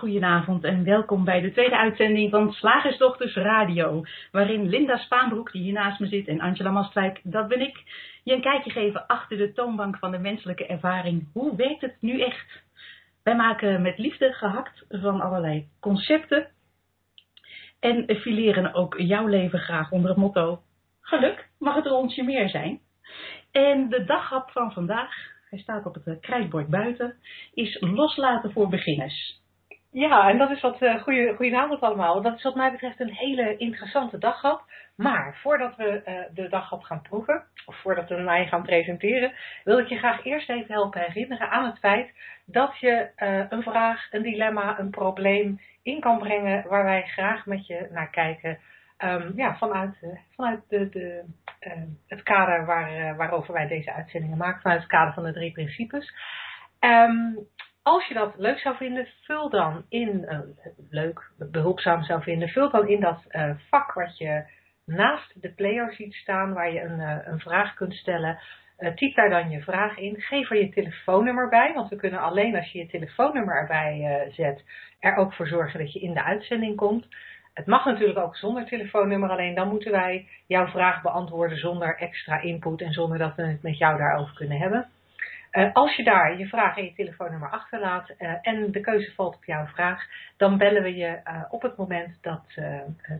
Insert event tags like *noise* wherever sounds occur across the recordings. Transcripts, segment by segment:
Goedenavond en welkom bij de tweede uitzending van Slagersdochters Radio, waarin Linda Spaanbroek, die hier naast me zit, en Angela Mastwijk, dat ben ik, je een kijkje geven achter de toonbank van de menselijke ervaring. Hoe werkt het nu echt? Wij maken met liefde gehakt van allerlei concepten en fileren ook jouw leven graag onder het motto geluk mag het onsje meer zijn. En de daghap van vandaag, hij staat op het krijtbord buiten, is loslaten voor beginners. Ja, en dat is wat, uh, goeie, goedenavond allemaal. Dat is wat mij betreft een hele interessante daghap. Maar voordat we uh, de daghap gaan proeven, of voordat we je gaan presenteren, wil ik je graag eerst even helpen herinneren aan het feit dat je uh, een vraag, een dilemma, een probleem in kan brengen waar wij graag met je naar kijken. Um, ja, vanuit, vanuit de, de, het kader waar, waarover wij deze uitzendingen maken, vanuit het kader van de drie principes. Um, als je dat leuk zou vinden, vul dan in, uh, leuk, behulpzaam zou vinden, vul dan in dat uh, vak wat je naast de player ziet staan, waar je een, uh, een vraag kunt stellen. typ daar dan je vraag in. Geef er je telefoonnummer bij, want we kunnen alleen als je je telefoonnummer erbij zet, er ook voor zorgen dat je in de uitzending komt. Het mag natuurlijk ook zonder telefoonnummer, alleen dan moeten wij jouw vraag beantwoorden zonder extra input en zonder dat we het met jou daarover kunnen hebben. Uh, als je daar je vraag en je telefoonnummer achterlaat uh, en de keuze valt op jouw vraag, dan bellen we je uh, op het moment dat,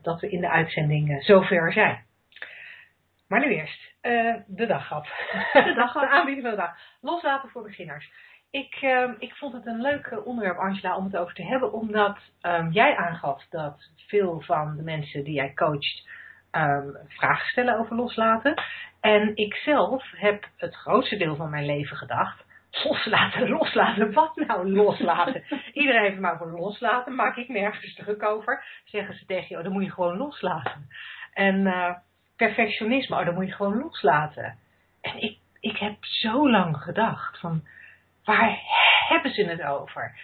dat we in de uitzending zover zijn. Maar nu eerst de daghap. De daghap. *laughs* de aanbieding van de dag. Loslaten voor beginners. Ik, ik vond het een leuk onderwerp, Angela, om het over te hebben, omdat um, jij aangaf dat veel van de mensen die jij coacht um, vragen stellen over loslaten. En ik zelf heb het grootste deel van mijn leven gedacht. Loslaten, *laughs* loslaten, wat nou loslaten? Iedereen heeft me over loslaten, maak ik nergens druk over. Zeggen ze tegen je, oh, dan moet je gewoon loslaten. En uh, perfectionisme, oh, dan moet je gewoon loslaten. En ik, ik heb zo lang gedacht van, waar hebben ze het over?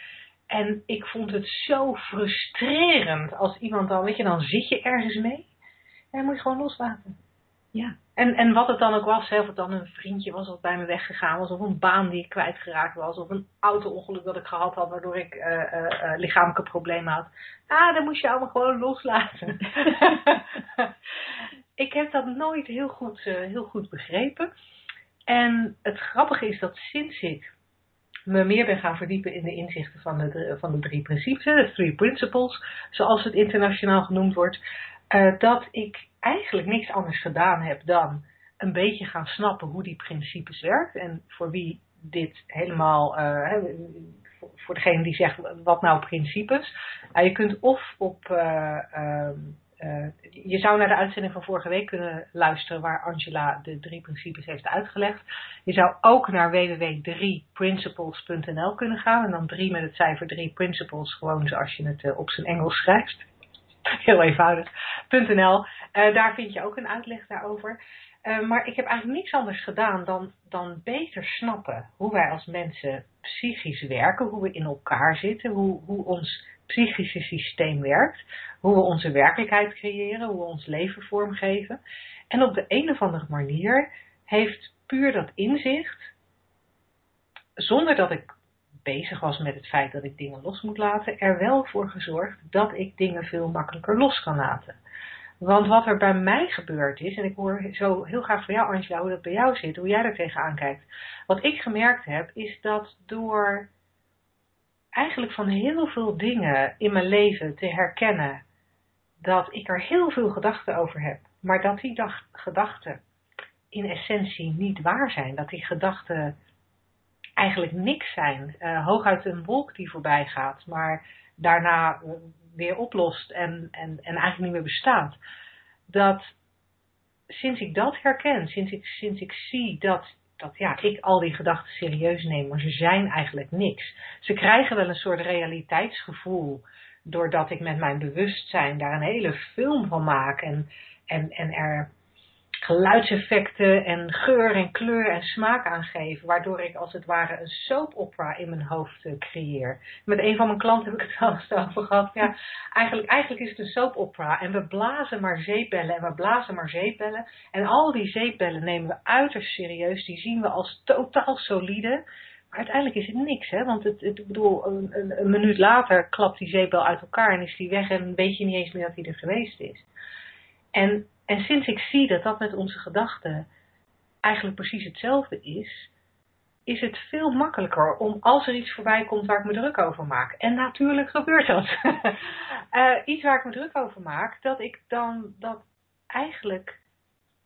En ik vond het zo frustrerend als iemand dan, weet je, dan zit je ergens mee. En moet je gewoon loslaten. Ja. En, en wat het dan ook was, of het dan een vriendje was wat bij me weggegaan was, of een baan die ik kwijtgeraakt was, of een auto-ongeluk dat ik gehad had, waardoor ik uh, uh, uh, lichamelijke problemen had. Ah, dan moest je allemaal gewoon loslaten. *laughs* ik heb dat nooit heel goed, heel goed begrepen. En het grappige is dat sinds ik me meer ben gaan verdiepen in de inzichten van de, van de drie principes, de three principles, zoals het internationaal genoemd wordt, uh, dat ik eigenlijk niks anders gedaan heb dan een beetje gaan snappen hoe die principes werken. En voor wie dit helemaal, uh, voor degene die zegt wat nou principes. Uh, je kunt of op, uh, je zou naar de uitzending van vorige week kunnen luisteren waar Angela de drie principes heeft uitgelegd. Je zou ook naar www.3principles.nl kunnen gaan en dan drie met het cijfer 3 principles gewoon zoals je het op zijn Engels schrijft. Heel eenvoudig.nl. Uh, daar vind je ook een uitleg daarover. Uh, maar ik heb eigenlijk niks anders gedaan dan, dan beter snappen hoe wij als mensen psychisch werken, hoe we in elkaar zitten, hoe, hoe ons psychische systeem werkt, hoe we onze werkelijkheid creëren, hoe we ons leven vormgeven. En op de een of andere manier heeft puur dat inzicht, zonder dat ik bezig was met het feit dat ik dingen los moet laten, er wel voor gezorgd dat ik dingen veel makkelijker los kan laten. Want wat er bij mij gebeurd is, en ik hoor zo heel graag van jou Angela hoe dat bij jou zit, hoe jij er tegenaan kijkt. Wat ik gemerkt heb, is dat door eigenlijk van heel veel dingen in mijn leven te herkennen dat ik er heel veel gedachten over heb, maar dat die gedachten in essentie niet waar zijn. Dat die gedachten eigenlijk niks zijn. Uh, hooguit een wolk die voorbij gaat, maar daarna eh, weer oplost en, en, en eigenlijk niet meer bestaat. Dat sinds ik dat herken, sinds ik, sinds ik zie dat, dat ja, ik al die gedachten serieus neem, maar ze zijn eigenlijk niks. Ze krijgen wel een soort realiteitsgevoel doordat ik met mijn bewustzijn daar een hele film van maak en, en, en er geluidseffecten en geur en kleur en smaak aangeven, waardoor ik als het ware een soap opera in mijn hoofd uh, creëer. Met een van mijn klanten heb ik het al eens over gehad. Ja, eigenlijk, eigenlijk is het een soap opera en we blazen maar zeepbellen en we blazen maar zeepbellen. En al die zeepbellen nemen we uiterst serieus, die zien we als totaal solide. Maar uiteindelijk is het niks, hè? Want het, het, ik bedoel, een, een, een minuut later klapt die zeepbel uit elkaar en is die weg en weet je niet eens meer dat hij er geweest is. En, en sinds ik zie dat dat met onze gedachten eigenlijk precies hetzelfde is, is het veel makkelijker om als er iets voorbij komt waar ik me druk over maak. En natuurlijk gebeurt dat. uh, *laughs* iets waar ik me druk over maak, dat ik dan dat eigenlijk,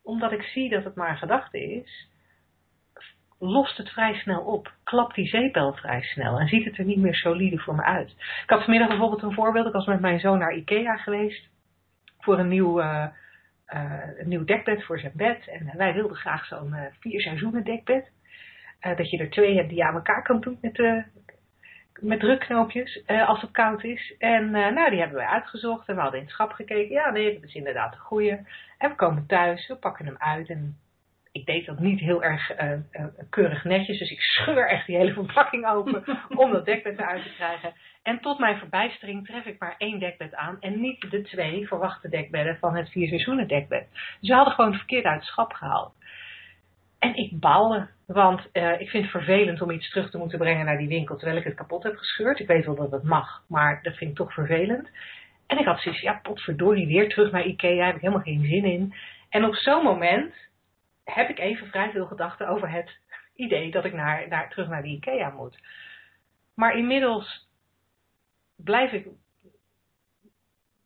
omdat ik zie dat het maar een gedachte is, lost het vrij snel op. Klapt die zeepbel vrij snel en ziet het er niet meer solide voor me uit. Ik had vanmiddag bijvoorbeeld een voorbeeld. Ik was met mijn zoon naar Ikea geweest voor een nieuw, uh, een nieuw dekbed voor zijn bed. En wij wilden graag zo'n uh, vier seizoenen dekbed. dat je er twee hebt die je aan elkaar kan doen met, met drukknoopjes als het koud is. En nou, die hebben wij uitgezocht en we hadden in het schap gekeken. Ja, nee, dat is inderdaad een goede. En we komen thuis, we pakken hem uit en ik deed dat niet heel erg uh, uh, keurig netjes. Dus ik scheur echt die hele *laughs* verpakking open om dat dekbed eruit te krijgen. En tot mijn verbijstering tref ik maar één dekbed aan. En niet de twee verwachte dekbedden van het vier seizoenen dekbed. Dus we hadden gewoon verkeerd uit het schap gehaald. En ik baalde, want uh, ik vind het vervelend om iets terug te moeten brengen naar die winkel terwijl ik het kapot heb gescheurd. Ik weet wel dat het mag, maar dat vind ik toch vervelend. En ik had zoiets, ja potverdorie, weer terug naar Ikea, heb ik helemaal geen zin in. En op zo'n moment heb ik even vrij veel gedachten over het idee dat ik naar, naar, terug naar de IKEA moet. Maar inmiddels blijf ik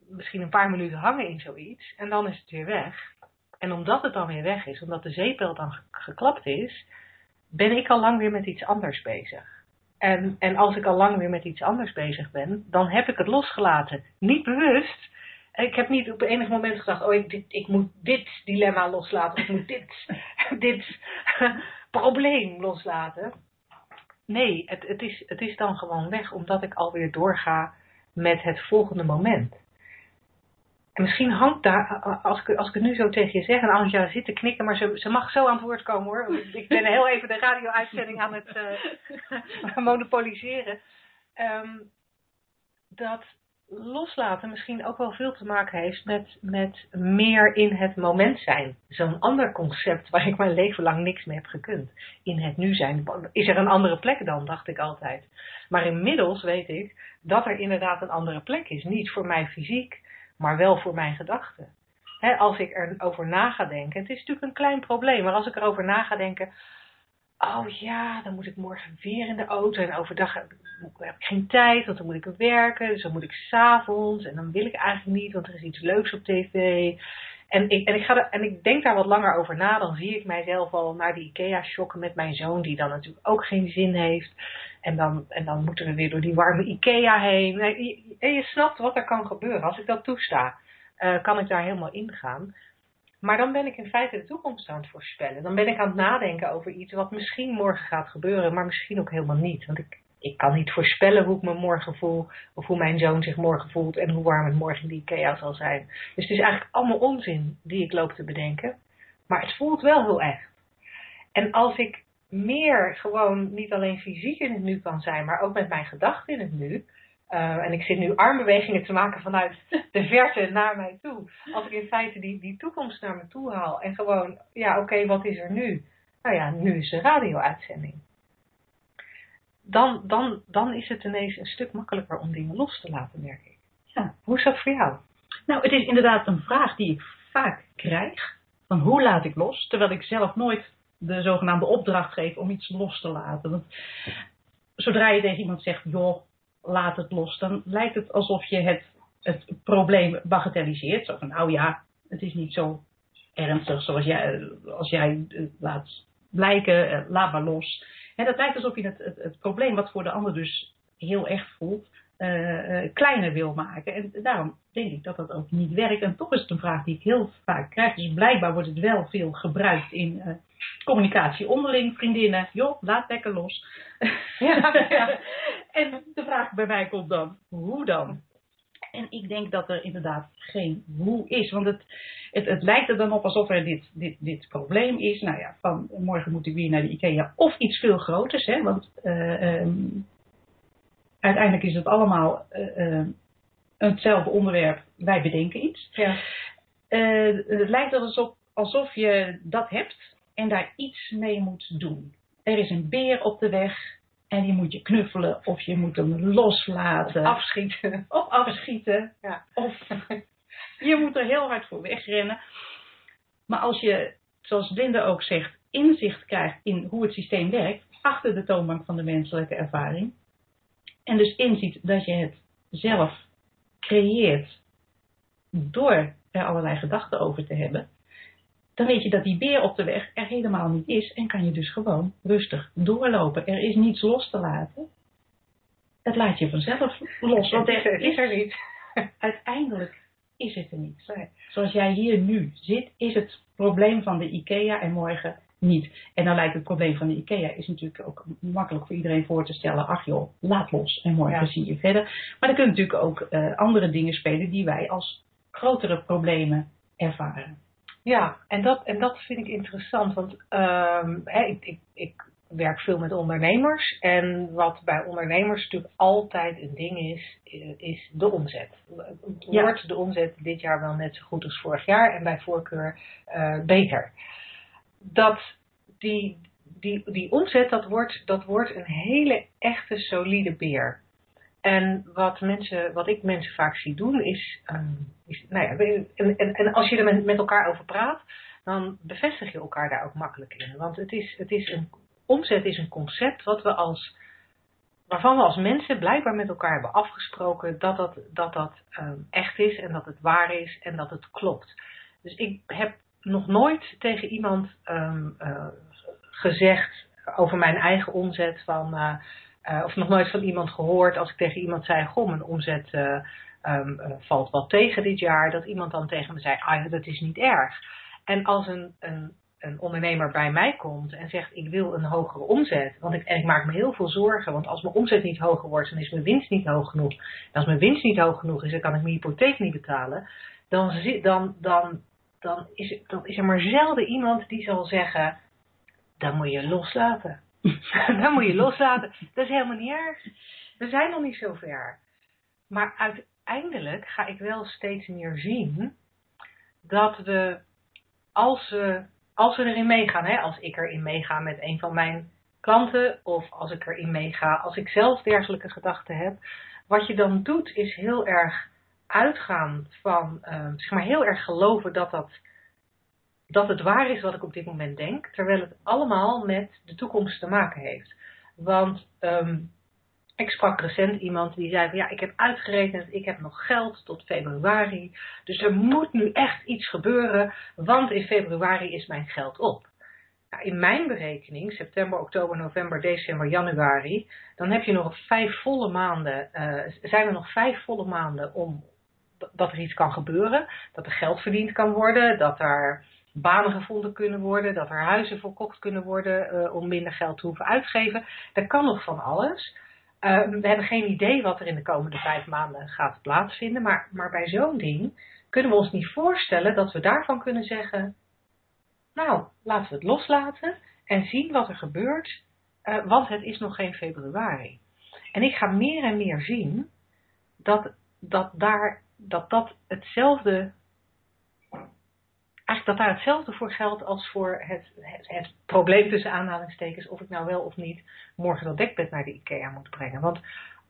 misschien een paar minuten hangen in zoiets en dan is het weer weg. En omdat het dan weer weg is, omdat de zeepbel dan geklapt is, ben ik al lang weer met iets anders bezig. En, en als ik al lang weer met iets anders bezig ben, dan heb ik het losgelaten. Niet bewust, ik heb niet op enig moment gedacht, oh, ik, ik moet dit dilemma loslaten, ik moet dit, *laughs* dit *laughs* probleem loslaten. Nee, het, het, is, het is dan gewoon weg, omdat ik alweer doorga met het volgende moment. En misschien hangt daar, als ik, als ik het nu zo tegen je zeg, en Anja zit te knikken, maar ze, ze mag zo aan het woord komen hoor. Ik ben heel even de radio-uitzending aan het uh, *laughs* monopoliseren. Um, dat loslaten misschien ook wel veel te maken heeft met, met meer in het moment zijn. Zo'n ander concept waar ik mijn leven lang niks mee heb gekund. In het nu zijn. Is er een andere plek dan, dacht ik altijd. Maar inmiddels weet ik dat er inderdaad een andere plek is. Niet voor mij fysiek, maar wel voor mijn gedachten. als ik erover na ga denken, het is natuurlijk een klein probleem, maar als ik erover na ga denken, oh ja, dan moet ik morgen weer in de auto. En overdag heb ik, geen tijd, want dan moet ik werken. Dus dan moet ik s'avonds. En dan wil ik eigenlijk niet, want er is iets leuks op tv. En ik, en, ik ga en ik denk daar wat langer over na. Dan zie ik mijzelf al naar die IKEA shocken met mijn zoon, die dan natuurlijk ook geen zin heeft. En dan, en dan moeten we weer door die warme IKEA heen. En je, snapt wat er kan gebeuren. Als ik dat toesta, uh, kan ik daar helemaal ingaan. Maar dan ben ik in feite de toekomst aan het voorspellen. Dan ben ik aan het nadenken over iets wat misschien morgen gaat gebeuren, maar misschien ook helemaal niet. Want ik, ik kan niet voorspellen hoe ik me morgen voel, of hoe mijn zoon zich morgen voelt en hoe warm het morgen in de IKEA zal zijn. Dus het is eigenlijk allemaal onzin die ik loop te bedenken. Maar het voelt wel heel echt. En als ik meer gewoon niet alleen fysiek in het nu kan zijn, maar ook met mijn gedachten in het nu, uh, en ik zit nu armbewegingen te maken vanuit de verte naar mij toe. Als ik in feite die, die toekomst naar me toe haal. En gewoon, ja oké, okay, wat is er nu? Nou ja, nu is de radio-uitzending. Dan, dan, dan is het ineens een stuk makkelijker om dingen los te laten, merk ik. Ja, hoe is dat voor jou? Nou, het is inderdaad een vraag die ik vaak krijg. Van hoe laat ik los? Terwijl ik zelf nooit de zogenaamde opdracht geef om iets los te laten. Want zodra je tegen iemand zegt, joh, laat het los, dan lijkt het alsof je het, het probleem bagatelliseert. Zo van, nou ja, het is niet zo ernstig zoals jij, als jij laat blijken, eh, laat maar los. En dat lijkt alsof je het, het, probleem wat voor de ander dus heel echt voelt, uh, kleiner wil maken. En daarom denk ik dat dat ook niet werkt. En toch is het een vraag die ik heel vaak krijg. Dus blijkbaar wordt het wel veel gebruikt in communicatie onderling, vriendinnen. Joh, laat lekker los. Ja, ja. *laughs* En de vraag bij mij komt dan, hoe dan? En ik denk dat er inderdaad geen hoe is. Want het, het, het lijkt er dan op alsof er dit, dit, dit probleem is. Nou ja, van morgen moet ik weer naar de IKEA. Of iets veel groters. Hè, want uh, um, uiteindelijk is het allemaal uh, hetzelfde onderwerp. Wij bedenken iets. Ja. het lijkt alsof, alsof je dat hebt en daar iets mee moet doen. Er is een beer op de weg En die moet je knuffelen of je moet hem loslaten. Afschieten. Of afschieten. Ja. Of je moet er heel hard voor wegrennen. Maar als je, zoals Linda ook zegt, inzicht krijgt in hoe het systeem werkt, achter de toonbank van de menselijke ervaring, en dus inziet dat je het zelf creëert door er allerlei gedachten over te hebben, dan weet je dat die beer op de weg er helemaal niet is en kan je dus gewoon rustig doorlopen. Er is niets los te laten. Dat laat je vanzelf los, want er is er niet. Uiteindelijk is het er niet. Zoals jij hier nu zit, is het probleem van de IKEA en morgen niet. En dan lijkt het probleem van de IKEA is natuurlijk ook makkelijk voor iedereen voor te stellen. Ach joh, laat los en morgen Ja. zie je verder. Maar er kunnen natuurlijk ook eh, andere dingen spelen die wij als grotere problemen ervaren. Ja, en dat, en dat vind ik interessant, want ehm, hè, ik, ik, ik werk veel met ondernemers en wat bij ondernemers natuurlijk altijd een ding is, eh, is de omzet. Ja. Wordt de omzet dit jaar wel net zo goed als vorig jaar en bij voorkeur eh, beter? Dat die, die, die omzet, dat wordt, dat wordt een hele echte solide beer. En wat, mensen, wat ik mensen vaak zie doen is, ehm, is nou ja, en, en, en als je er met, elkaar over praat, dan bevestig je elkaar daar ook makkelijk in. Want het is, het is een, omzet is een concept wat we als, waarvan we als mensen blijkbaar met elkaar hebben afgesproken dat dat, dat, dat ehm, echt is en dat het waar is en dat het klopt. Dus ik heb nog nooit tegen iemand ehm, eh, gezegd over mijn eigen omzet van... eh, of nog nooit van iemand gehoord als ik tegen iemand zei: Goh, mijn omzet eh, ehm, eh, valt wat tegen dit jaar. Dat iemand dan tegen me zei: Ah, dat is niet erg. En als een, een, een ondernemer bij mij komt en zegt: Ik wil een hogere omzet. Want ik, en ik maak me heel veel zorgen, want als mijn omzet niet hoger wordt, dan is mijn winst niet hoog genoeg. En als mijn winst niet hoog genoeg is, dan kan ik mijn hypotheek niet betalen. Dan, dan, dan, dan, is, dan is er maar zelden iemand die zal zeggen: Dan moet je loslaten. *laughs* Dan moet je loslaten. Dat is helemaal niet erg. We zijn nog niet zo ver. Maar uiteindelijk ga ik wel steeds meer zien dat we, als we, als we erin meegaan, hè, als ik erin meega met een van mijn klanten, of als ik erin meega, als ik zelf dergelijke gedachten heb, wat je dan doet is heel erg uitgaan van, eh, zeg maar heel erg geloven dat dat dat het waar is wat ik op dit moment denk, terwijl het allemaal met de toekomst te maken heeft. Want ehm, ik sprak recent iemand die zei van ja, ik heb uitgerekend, ik heb nog geld tot februari, dus er moet nu echt iets gebeuren, want in februari is mijn geld op. Nou, in mijn berekening, september, oktober, november, december, januari, dan heb je nog vijf volle maanden, eh, zijn er nog vijf volle maanden om dat er iets kan gebeuren, dat er geld verdiend kan worden, dat er banen gevonden kunnen worden, dat er huizen verkocht kunnen worden eh, om minder geld te hoeven uitgeven. Er kan nog van alles. Eh, we hebben geen idee wat er in de komende vijf maanden gaat plaatsvinden, maar, maar bij zo'n ding kunnen we ons niet voorstellen dat we daarvan kunnen zeggen, nou, laten we het loslaten en zien wat er gebeurt, eh, want het is nog geen februari. En ik ga meer en meer zien dat dat, daar, dat, dat hetzelfde eigenlijk dat daar hetzelfde voor geldt als voor het, het, probleem tussen aanhalingstekens of ik nou wel of niet morgen dat dekbed naar de IKEA moet brengen. Want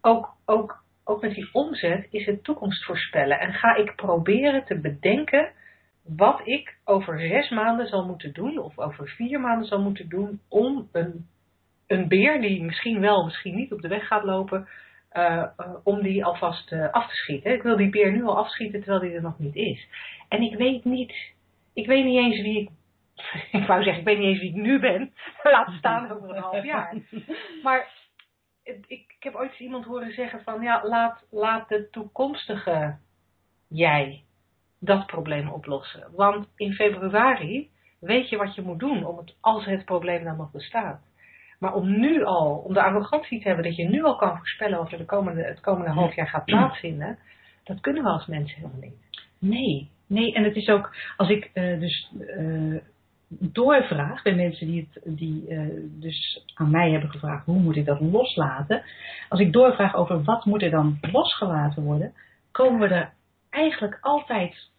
ook, ook, met die omzet is het toekomst voorspellen. En ga ik proberen te bedenken wat ik over zes maanden zal moeten doen of over vier maanden zal moeten doen om een, een beer die misschien wel, misschien niet op de weg gaat lopen, uh, uh, om die alvast uh, af te schieten. Ik wil die beer nu al afschieten terwijl die er nog niet is. En ik weet niet ik weet niet eens wie ik. *laughs* Ik wou zeggen, ik weet niet eens wie ik nu ben. *laughs* Laat staan over een half jaar. Maar ik, ik heb ooit iemand horen zeggen van ja, laat, laat de toekomstige jij dat probleem oplossen. Want in februari weet je wat je moet doen om het, als het probleem dan nog bestaat. Maar om nu al, om de arrogantie te hebben dat je nu al kan voorspellen wat er de komende, het komende half jaar gaat plaatsvinden, dat kunnen we als mensen helemaal niet. Nee, Nee, en het is ook, als ik uh, dus uh, doorvraag bij mensen die, het, die uh, dus aan mij hebben gevraagd, hoe moet ik dat loslaten? Als ik doorvraag over wat moet er dan losgelaten worden, komen we er eigenlijk altijd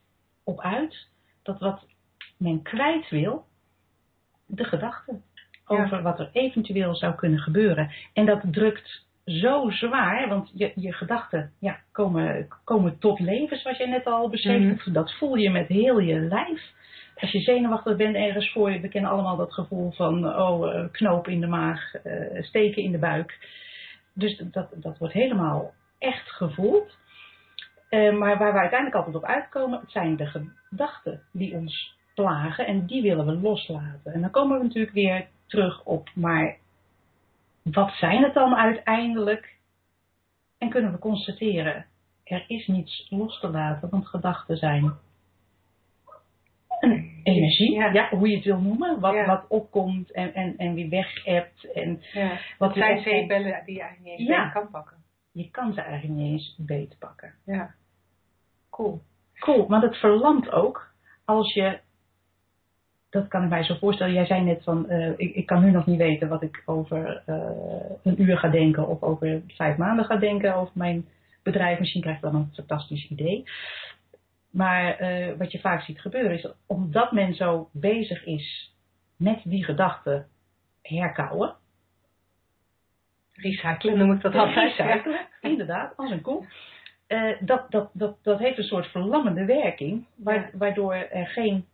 op uit dat wat men kwijt wil, de gedachte over wat er eventueel zou kunnen gebeuren. En dat drukt zo zwaar, want je, je gedachten ja, komen, komen tot leven, zoals jij net al beschreef. Mhm. Dat voel je met heel je lijf. Als je zenuwachtig bent ergens voor je, we kennen allemaal dat gevoel van oh, eh, knoop in de maag, eh, steken in de buik. Dus dat, dat wordt helemaal echt gevoeld. Eh, maar waar we uiteindelijk altijd op uitkomen, het zijn de gedachten die ons plagen en die willen we loslaten. En dan komen we natuurlijk weer terug op, maar wat zijn het dan uiteindelijk? En kunnen we constateren, er is niets los te laten, want gedachten zijn een energie, Ja. ja. hoe je het wil noemen, wat, Ja. wat opkomt en, en, en weer weg hebt. En Ja. wat weer zijn opkomt. zeepbellen die je eigenlijk niet eens kan pakken. Je kan ze eigenlijk niet eens beet pakken. Ja. Cool. Cool, want het verlamt ook als je. Dat kan ik mij zo voorstellen. Jij zei net van, eh, ik, ik kan nu nog niet weten wat ik over eh, een uur ga denken of over vijf maanden ga denken over mijn bedrijf. Misschien krijg ik dan een fantastisch idee. Maar eh, wat je vaak ziet gebeuren is, omdat men zo bezig is met die gedachten herkauwen. Recyclen noem ik dat altijd. Recyclen, inderdaad, als een koe. Dat, dat, dat, dat heeft een soort verlammende werking, waardoor er geen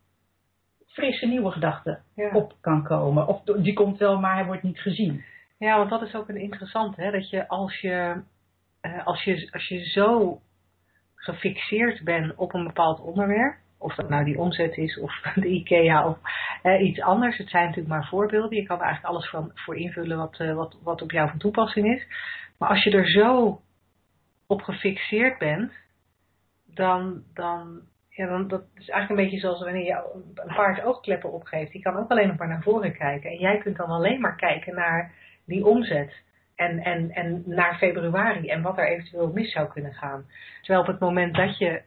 frisse nieuwe gedachte Ja. op kan komen. Of die komt wel, maar hij wordt niet gezien. Ja, want dat is ook een interessante, hè? dat je als je, eh, als je als je zo gefixeerd bent op een bepaald onderwerp, of dat nou die omzet is of *laughs* de IKEA of eh, iets anders, het zijn natuurlijk maar voorbeelden, je kan er eigenlijk alles van, voor invullen wat, eh, wat, wat op jou van toepassing is. Maar als je er zo op gefixeerd bent, dan, dan, ja, dan dat is eigenlijk een beetje zoals wanneer je een paard oogkleppen opgeeft. Die kan ook alleen nog maar naar voren kijken. En jij kunt dan alleen maar kijken naar die omzet. En, en, en naar februari en wat er eventueel mis zou kunnen gaan. Terwijl op het moment dat je,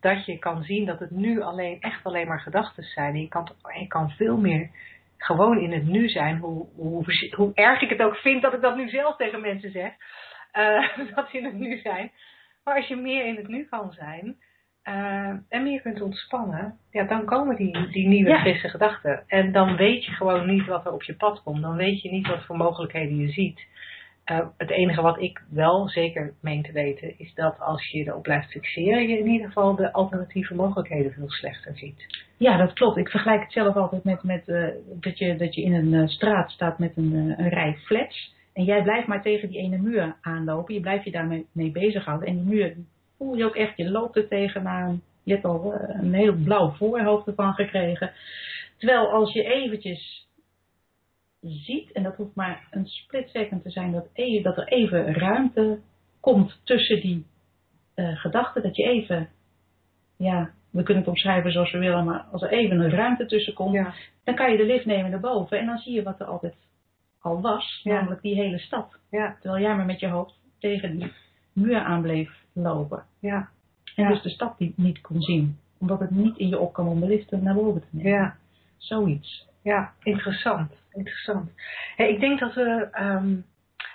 dat je kan zien dat het nu alleen, echt alleen maar gedachten zijn. En je kan, je kan veel meer gewoon in het nu zijn. Hoe, hoe, hoe erg ik het ook vind dat ik dat nu zelf tegen mensen zeg. eh, *laughs* dat ze in het nu zijn. Maar als je meer in het nu kan zijn. Eh, en meer kunt ontspannen. Ja, dan komen die, die nieuwe Ja. frisse gedachten. En dan weet je gewoon niet wat er op je pad komt. Dan weet je niet wat voor mogelijkheden je ziet. Eh, het enige wat ik wel zeker meen te weten, is dat als je erop blijft fixeren, je in ieder geval de alternatieve mogelijkheden veel slechter ziet. Ja, dat klopt. Ik vergelijk het zelf altijd met, met eh, dat, je, dat je in een straat staat met een, een rij flats. En jij blijft maar tegen die ene muur aanlopen. Je blijft je daarmee mee bezighouden. En die muur voel je ook echt. Je loopt er tegenaan. Je hebt al eh, een heel blauw voorhoofd ervan gekregen. Terwijl als je eventjes ziet, en dat hoeft maar een split second te zijn, dat, e- dat er even ruimte komt tussen die eh, gedachten. Dat je even, ja, we kunnen het omschrijven zoals we willen, maar als er even een ruimte tussen komt, Ja, dan kan je de lift nemen naar boven en dan zie je wat er altijd al was, Ja. namelijk die hele stad. ja, Terwijl jij maar met je hoofd tegen die muur aan bleef lopen. ja, En Ja. dus de stad die niet kon zien. Omdat het niet in je opkwam om de lift naar boven te nemen. ja. Zoiets. Ja, interessant. Interessant. Hey, ik denk dat we, ehm,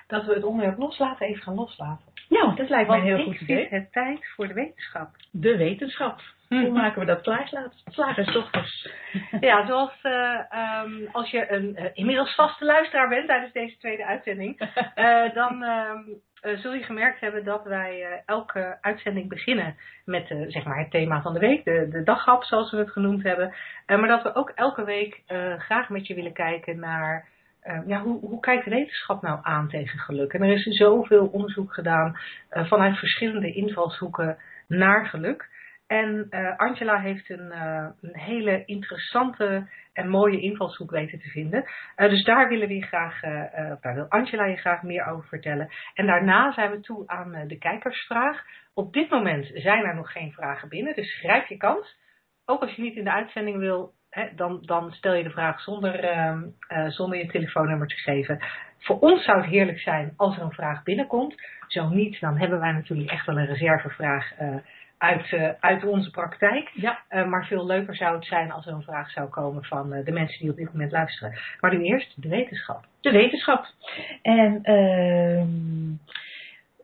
dat we het onderwerp loslaten even gaan loslaten. Nou, dat lijkt mij Want een heel ik goed idee. het tijd voor de wetenschap. De wetenschap. Hoe maken we dat klaar? Slagersdochters. *laughs* Ja, zoals eh, ehm, als je een eh, inmiddels vaste luisteraar bent tijdens deze tweede uitzending, *laughs* eh, dan ehm, eh, zul je gemerkt hebben dat wij eh, elke uitzending beginnen met eh, zeg maar het thema van de week, de, de daghap zoals we het genoemd hebben. Maar dat we ook elke week graag met je willen kijken naar ja, hoe, hoe kijkt wetenschap nou aan tegen geluk? En er is zoveel onderzoek gedaan vanuit verschillende invalshoeken naar geluk. En eh, Angela heeft een, eh, een hele interessante en mooie invalshoek weten te vinden. Eh, dus daar willen we je graag, daar wil Angela je graag meer over vertellen. En daarna zijn we toe aan de kijkersvraag. Op dit moment zijn er nog geen vragen binnen, dus grijp je kans. Ook als je niet in de uitzending wil, hè, dan, dan stel je de vraag zonder, ehm, eh, zonder je telefoonnummer te geven. Voor ons zou het heerlijk zijn als er een vraag binnenkomt. Zo niet, dan hebben wij natuurlijk echt wel een reservevraag uit, eh, uit onze praktijk. Ja. Eh, maar veel leuker zou het zijn als er een vraag zou komen van eh, de mensen die op dit moment luisteren. Maar nu eerst de wetenschap. De wetenschap. En ehm,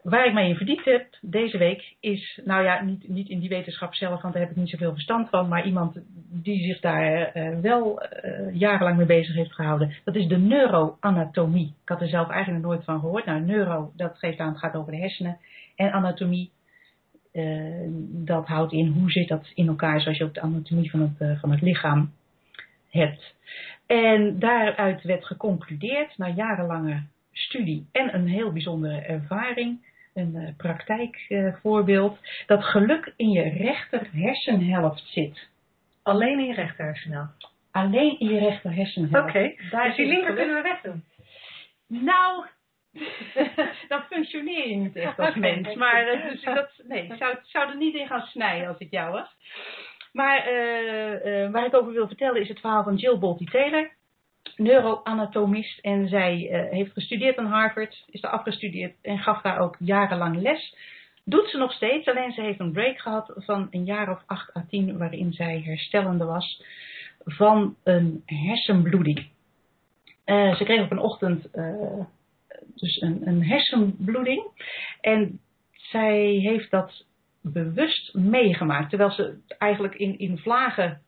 waar ik mij in verdiept heb deze week is, nou ja, niet, niet in die wetenschap zelf, want daar heb ik niet zoveel verstand van, maar iemand die zich daar uh, wel uh, jarenlang mee bezig heeft gehouden. Dat is de neuroanatomie. Ik had er zelf eigenlijk nooit van gehoord. Nou, neuro, dat geeft aan, het gaat over de hersenen. En anatomie, dat houdt in hoe zit dat in elkaar, zoals je ook de anatomie van het, van het lichaam hebt. En daaruit werd geconcludeerd, na jarenlange studie en een heel bijzondere ervaring, een uh, praktijkvoorbeeld, dat geluk in je rechter hersenhelft zit. Alleen in je rechter hersenhelft? Alleen in je rechter hersenhelft. Oké, okay. dus die linker kunnen we wegdoen? Nou, *laughs* dan functioneer je niet echt als *laughs* mens. Maar uh, dus dat, nee, ik zou, zou er niet in gaan snijden als ik jou was. Maar waar ik over wil vertellen is het verhaal van Jill Bolte Taylor neuroanatomist en zij uh, heeft gestudeerd aan Harvard, is daar afgestudeerd en gaf daar ook jarenlang les. Doet ze nog steeds, alleen ze heeft een break gehad van een jaar of acht à tien waarin zij herstellende was van een hersenbloeding. Ze kreeg op een ochtend dus een, een hersenbloeding en zij heeft dat bewust meegemaakt. Terwijl ze eigenlijk in, in vlagen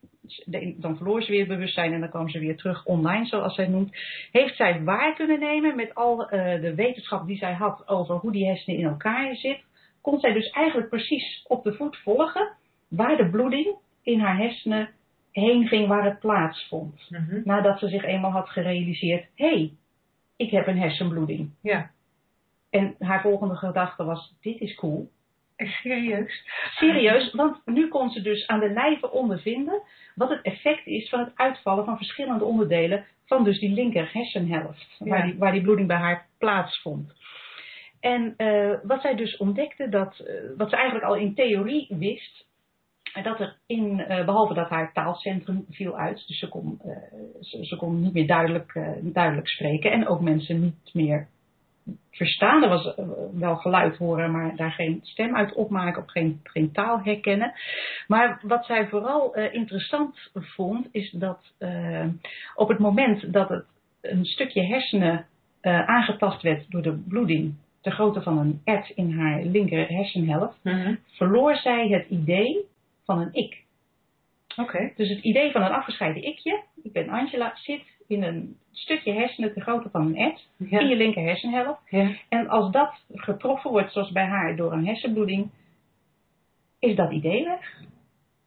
dan verloor ze weer bewustzijn en dan kwam ze weer terug online, zoals zij noemt. Heeft zij waar kunnen nemen met al uh, de wetenschap die zij had over hoe die hersenen in elkaar zit, kon zij dus eigenlijk precies op de voet volgen waar de bloeding in haar hersenen heen ging, waar het plaatsvond. Mm -hmm. Nadat ze zich eenmaal had gerealiseerd, hé, hey, ik heb een hersenbloeding. Ja. En haar volgende gedachte was, dit is cool. Serieus? Serieus, want nu kon ze dus aan de lijve ondervinden wat het effect is van het uitvallen van verschillende onderdelen van dus die linker hersenhelft, ja. waar, die, waar die bloeding bij haar plaatsvond. En uh, wat zij dus ontdekte, dat, uh, wat ze eigenlijk al in theorie wist, dat er in, uh, behalve dat haar taalcentrum viel uit, dus ze kon, ze, ze, kon niet meer duidelijk, duidelijk spreken en ook mensen niet meer verstaan. Er was wel geluid horen, maar daar geen stem uit opmaken of geen, geen taal herkennen. Maar wat zij vooral interessant vond, is dat op het moment dat het een stukje hersenen aangetast werd door de bloeding ter grootte van een ert in haar linker hersenhelft, mm -hmm. verloor zij het idee van een ik. Okay. Dus het idee van een afgescheiden ikje, ik ben Angela, zit in een stukje hersenen te grootte van een ja. in je linker hersenhelft. Ja. En als dat getroffen wordt, zoals bij haar, door een hersenbloeding, is dat idee weg.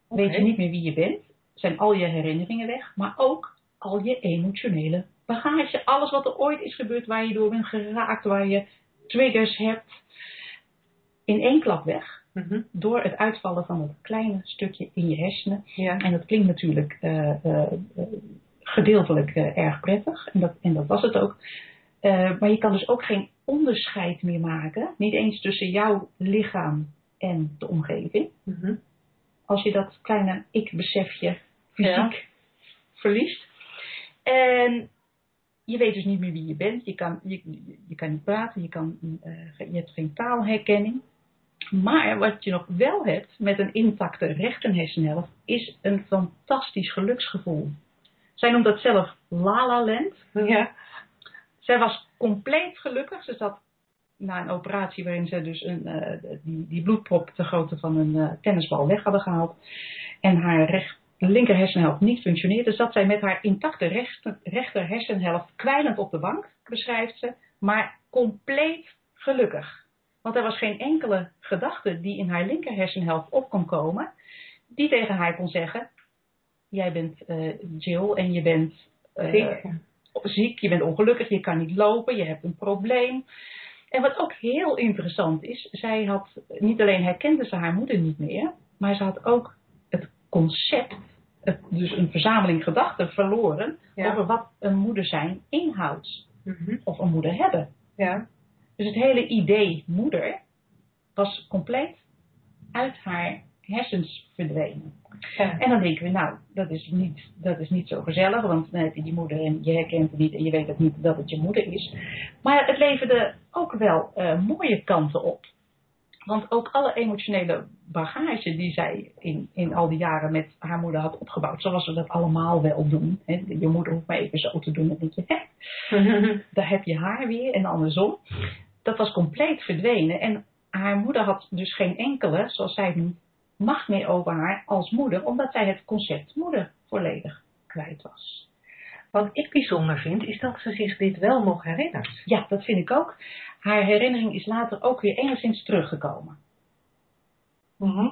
Okay. Weet je niet meer wie je bent, zijn al je herinneringen weg, maar ook al je emotionele bagage. Alles wat er ooit is gebeurd, waar je door bent geraakt, waar je triggers hebt, in één klap weg. Mm -hmm. Door het uitvallen van dat kleine stukje in je hersenen. Ja. En dat klinkt natuurlijk uh, uh, gedeeltelijk uh, erg prettig. En dat, en dat was het ook. Maar je kan dus ook geen onderscheid meer maken. Niet eens tussen jouw lichaam en de omgeving. Mm -hmm. Als je dat kleine ik-besefje fysiek ja. verliest. En je weet dus niet meer wie je bent. Je kan, je, je kan niet praten. Je, kan, je hebt geen taalherkenning. Maar wat je nog wel hebt met een intacte rechterhersenhelft is een fantastisch geluksgevoel. Zij noemt dat zelf La La Land. Ja. Zij was compleet gelukkig. Ze zat na een operatie waarin ze dus een, uh, die, die bloedprop te grootte van een uh, tennisbal weg hadden gehaald. En haar recht, linker hersenhelft niet functioneerde. Zat zij met haar intacte rechter, rechter hersenhelft kwijlend op de bank, beschrijft ze. Maar compleet gelukkig. Want er was geen enkele gedachte die in haar linker hersenhelft op kon komen. Die tegen haar kon zeggen, jij bent uh, Jill en je bent uh, ziek. ziek, je bent ongelukkig, je kan niet lopen, je hebt een probleem. En wat ook heel interessant is, zij had niet alleen herkende ze haar moeder niet meer, maar ze had ook het concept, het, dus een verzameling gedachten verloren ja. over wat een moeder zijn inhoudt. Mm -hmm. Of een moeder hebben. Ja. Dus het hele idee moeder was compleet uit haar hersens verdwenen. Ja. En dan denken we, nou, dat is niet, dat is niet zo gezellig, want dan heb je die moeder en je herkent het niet en je weet het niet dat het je moeder is. Maar het leverde ook wel uh, mooie kanten op. Want ook alle emotionele bagage die zij in, in al die jaren met haar moeder had opgebouwd, zoals we dat allemaal wel doen. Hè. Je moeder hoeft maar even zo te doen, dan denk je, hè, *laughs* daar heb je haar weer en andersom. dat was compleet verdwenen. En haar moeder had dus geen enkele, zoals zij nu, macht meer over haar als moeder, omdat zij het concept moeder volledig kwijt was. Wat ik bijzonder vind, is dat ze zich dit wel nog herinnert. Ja, dat vind ik ook. Haar herinnering is later ook weer enigszins teruggekomen. Mhm.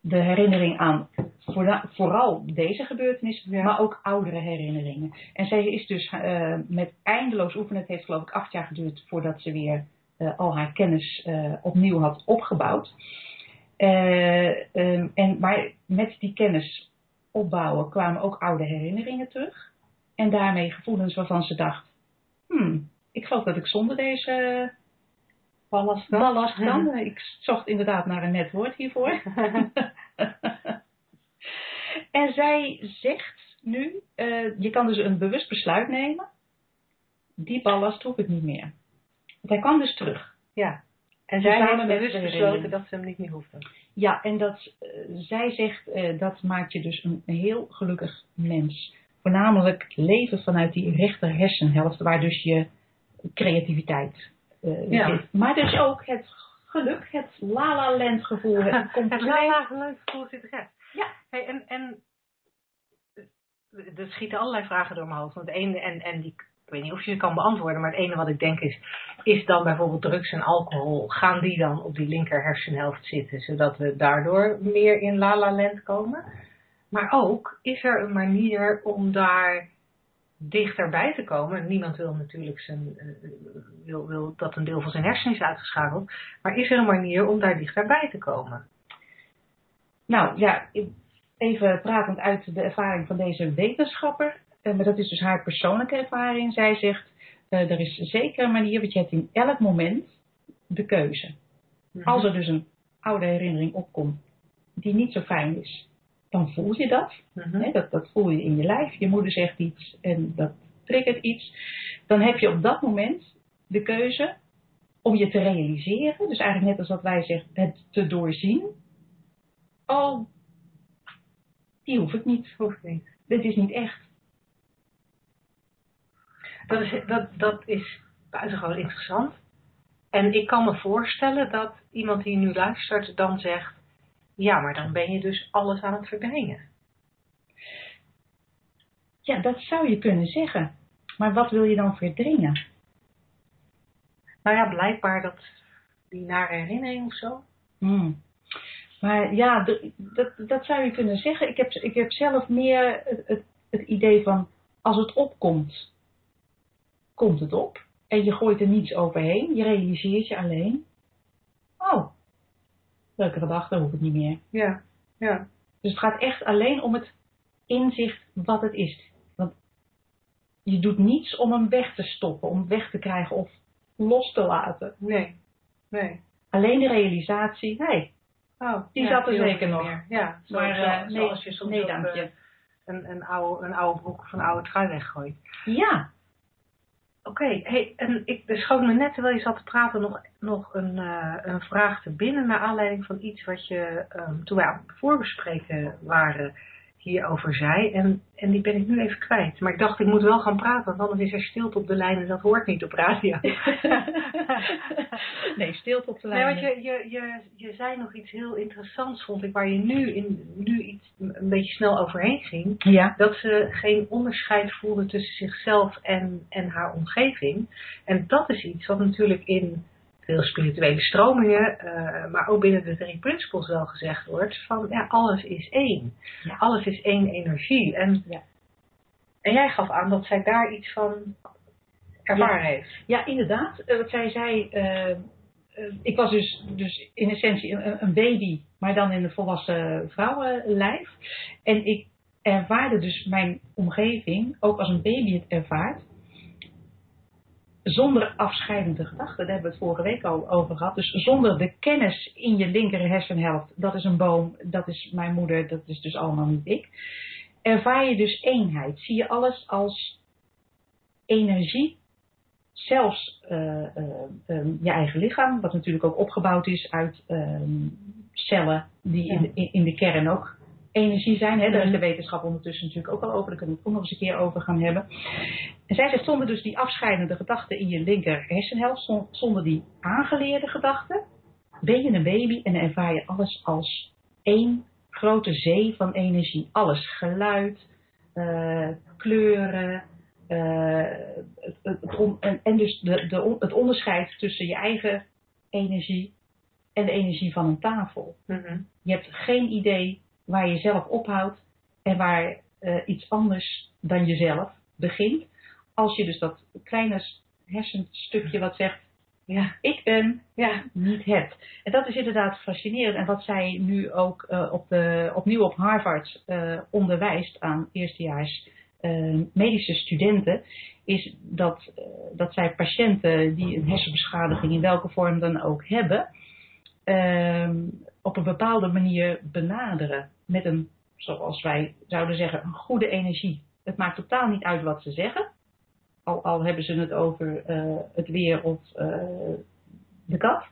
De herinnering aan voora- vooral deze gebeurtenis, Ja. maar ook oudere herinneringen. En zij is dus eh, met eindeloos oefenen, het heeft geloof ik acht jaar geduurd voordat ze weer eh, al haar kennis eh, opnieuw had opgebouwd. Eh, ehm, en, maar met die kennis opbouwen kwamen ook oude herinneringen terug. En daarmee gevoelens waarvan ze dacht, hmm, ik geloof dat ik zonder deze Ballast kan. ballast kan. *laughs* Ik zocht inderdaad naar een net woord hiervoor. *laughs* en zij zegt nu, eh, je kan dus een bewust besluit nemen. Die ballast hoef ik niet meer. Want hij kwam dus terug. Ja. En zij Samen heeft met bewust besloten dat ze hem niet meer hoefde. Ja, en dat, eh, zij zegt, eh, dat maakt je dus een heel gelukkig mens. Voornamelijk leven vanuit die rechter hersenhelft, waar dus je creativiteit eh, Ja. zit. Maar dus ook het geluk, het la-la-land gevoel, het *laughs* Het compleet... lala geluidsgevoel zit erin. Ja. Hey, en, en eh, er schieten allerlei vragen door mijn hoofd. Want ene, en, en die, ik weet niet of je ze kan beantwoorden, maar het ene wat ik denk is, is dan bijvoorbeeld drugs en alcohol, gaan die dan op die linker hersenhelft zitten, zodat we daardoor meer in la la land komen? Maar ook, is er een manier om daar dichterbij te komen? Niemand wil natuurlijk zijn, eh, wil, wil dat een deel van zijn hersenen is uitgeschakeld, maar is er een manier om daar dichterbij te komen? Nou ja, even pratend uit de ervaring van deze wetenschapper. eh, Maar dat is dus haar persoonlijke ervaring. Zij zegt, eh, er is zeker een manier, want je hebt in elk moment de keuze. Als er dus een oude herinnering opkomt die niet zo fijn is, dan voel je dat. Mhm. Hè, dat, dat voel je in je lijf. Je moeder zegt iets en dat triggert iets. Dan heb je op dat moment de keuze om je te realiseren. Dus eigenlijk net als wat wij zeggen, het te doorzien. Oh, die hoef ik niet. Hoeft niet. Dit is niet echt. Dat is, dat, dat is buitengewoon interessant. En ik kan me voorstellen dat iemand die nu luistert dan zegt, ja, maar dan ben je dus alles aan het verdringen. Ja, dat zou je kunnen zeggen. Maar wat wil je dan verdringen? Nou ja, blijkbaar dat die nare herinnering of zo. Hmm. Maar ja, dat, dat zou je kunnen zeggen. Ik heb, ik heb zelf meer het, het, het idee van als het opkomt, komt het op. En je gooit er niets overheen. Je realiseert je alleen. Oh, leuke gedachte, hoef ik niet meer. Ja, ja. Dus het gaat echt alleen om het inzicht wat het is. Want je doet niets om hem weg te stoppen, om weg te krijgen of los te laten. Nee, nee. Alleen de realisatie, hé, hey, Oh, Die ja, zat er zeker nog. meer. Ja, maar eh, nee, zoals je soms nee eh, een, een, oude, een oude broek of een oude trui weggooit. Ja, Oké, hey, en ik schoot me net terwijl je zat te praten nog, nog een, eh, een vraag te binnen naar aanleiding van iets wat je ehm, toen wij aan het voorbespreken waren hierover zei. En, en die ben ik nu even kwijt. Maar ik dacht ik moet wel gaan praten, want anders is er stilte op de lijn en dat hoort niet op radio. *laughs* nee, stilte op de Nee, lijn. want je, je, je, je zei nog iets heel interessants, vond ik, waar je nu, in, nu iets een beetje snel overheen ging. Ja, Dat ze geen onderscheid voelde tussen zichzelf en, en haar omgeving. En dat is iets wat natuurlijk in veel spirituele stromingen, eh, maar ook binnen de drie principles wel gezegd wordt: van ja, alles is één. Ja. Alles is één energie. En, Ja. en jij gaf aan dat zij daar iets van ervaren heeft. ja inderdaad. Eh, wat zij zei, eh, ik was dus, dus in essentie een, een baby, maar dan in een volwassen vrouwenlijf. En ik ervaarde dus mijn omgeving, ook als een baby het ervaart, zonder afscheidende gedachten. Daar hebben we het vorige week al over gehad. Dus zonder de kennis in je linker hersenhelft. Dat is een boom, dat is mijn moeder, dat is dus allemaal niet ik. Ervaar je dus eenheid. Zie je alles als energie. Zelfs eh, eh, eh, je eigen lichaam, wat natuurlijk ook opgebouwd is uit eh, cellen die in, de, in de kern ook energie zijn. Hè? Daar is de wetenschap ondertussen natuurlijk ook al over. Daar kunnen we het ook nog eens een keer over gaan hebben. En zij zegt, zonder dus die afscheidende gedachten in je linker hersenhelft, zonder die aangeleerde gedachten, ben je een baby en ervaar je alles als één grote zee van energie. Alles, geluid, uh, kleuren, uh, het, on, en, en, dus de, de, het onderscheid tussen je eigen energie en de energie van een tafel. Mm -hmm. Je hebt geen idee waar je zelf ophoudt en waar uh, iets anders dan jezelf begint. Als je dus dat kleine hersenstukje wat zegt, ja, ik ben, ja, niet hebt. En dat is inderdaad fascinerend. En wat zij nu ook uh, op de, opnieuw op Harvard uh, onderwijst aan eerstejaars medische studenten, is dat, dat zij patiënten die een hersenbeschadiging in welke vorm dan ook hebben, op een bepaalde manier benaderen. Met een, zoals wij zouden zeggen, een goede energie. Het maakt totaal niet uit wat ze zeggen. Al, al hebben ze het over uh, het weer of uh, de kat.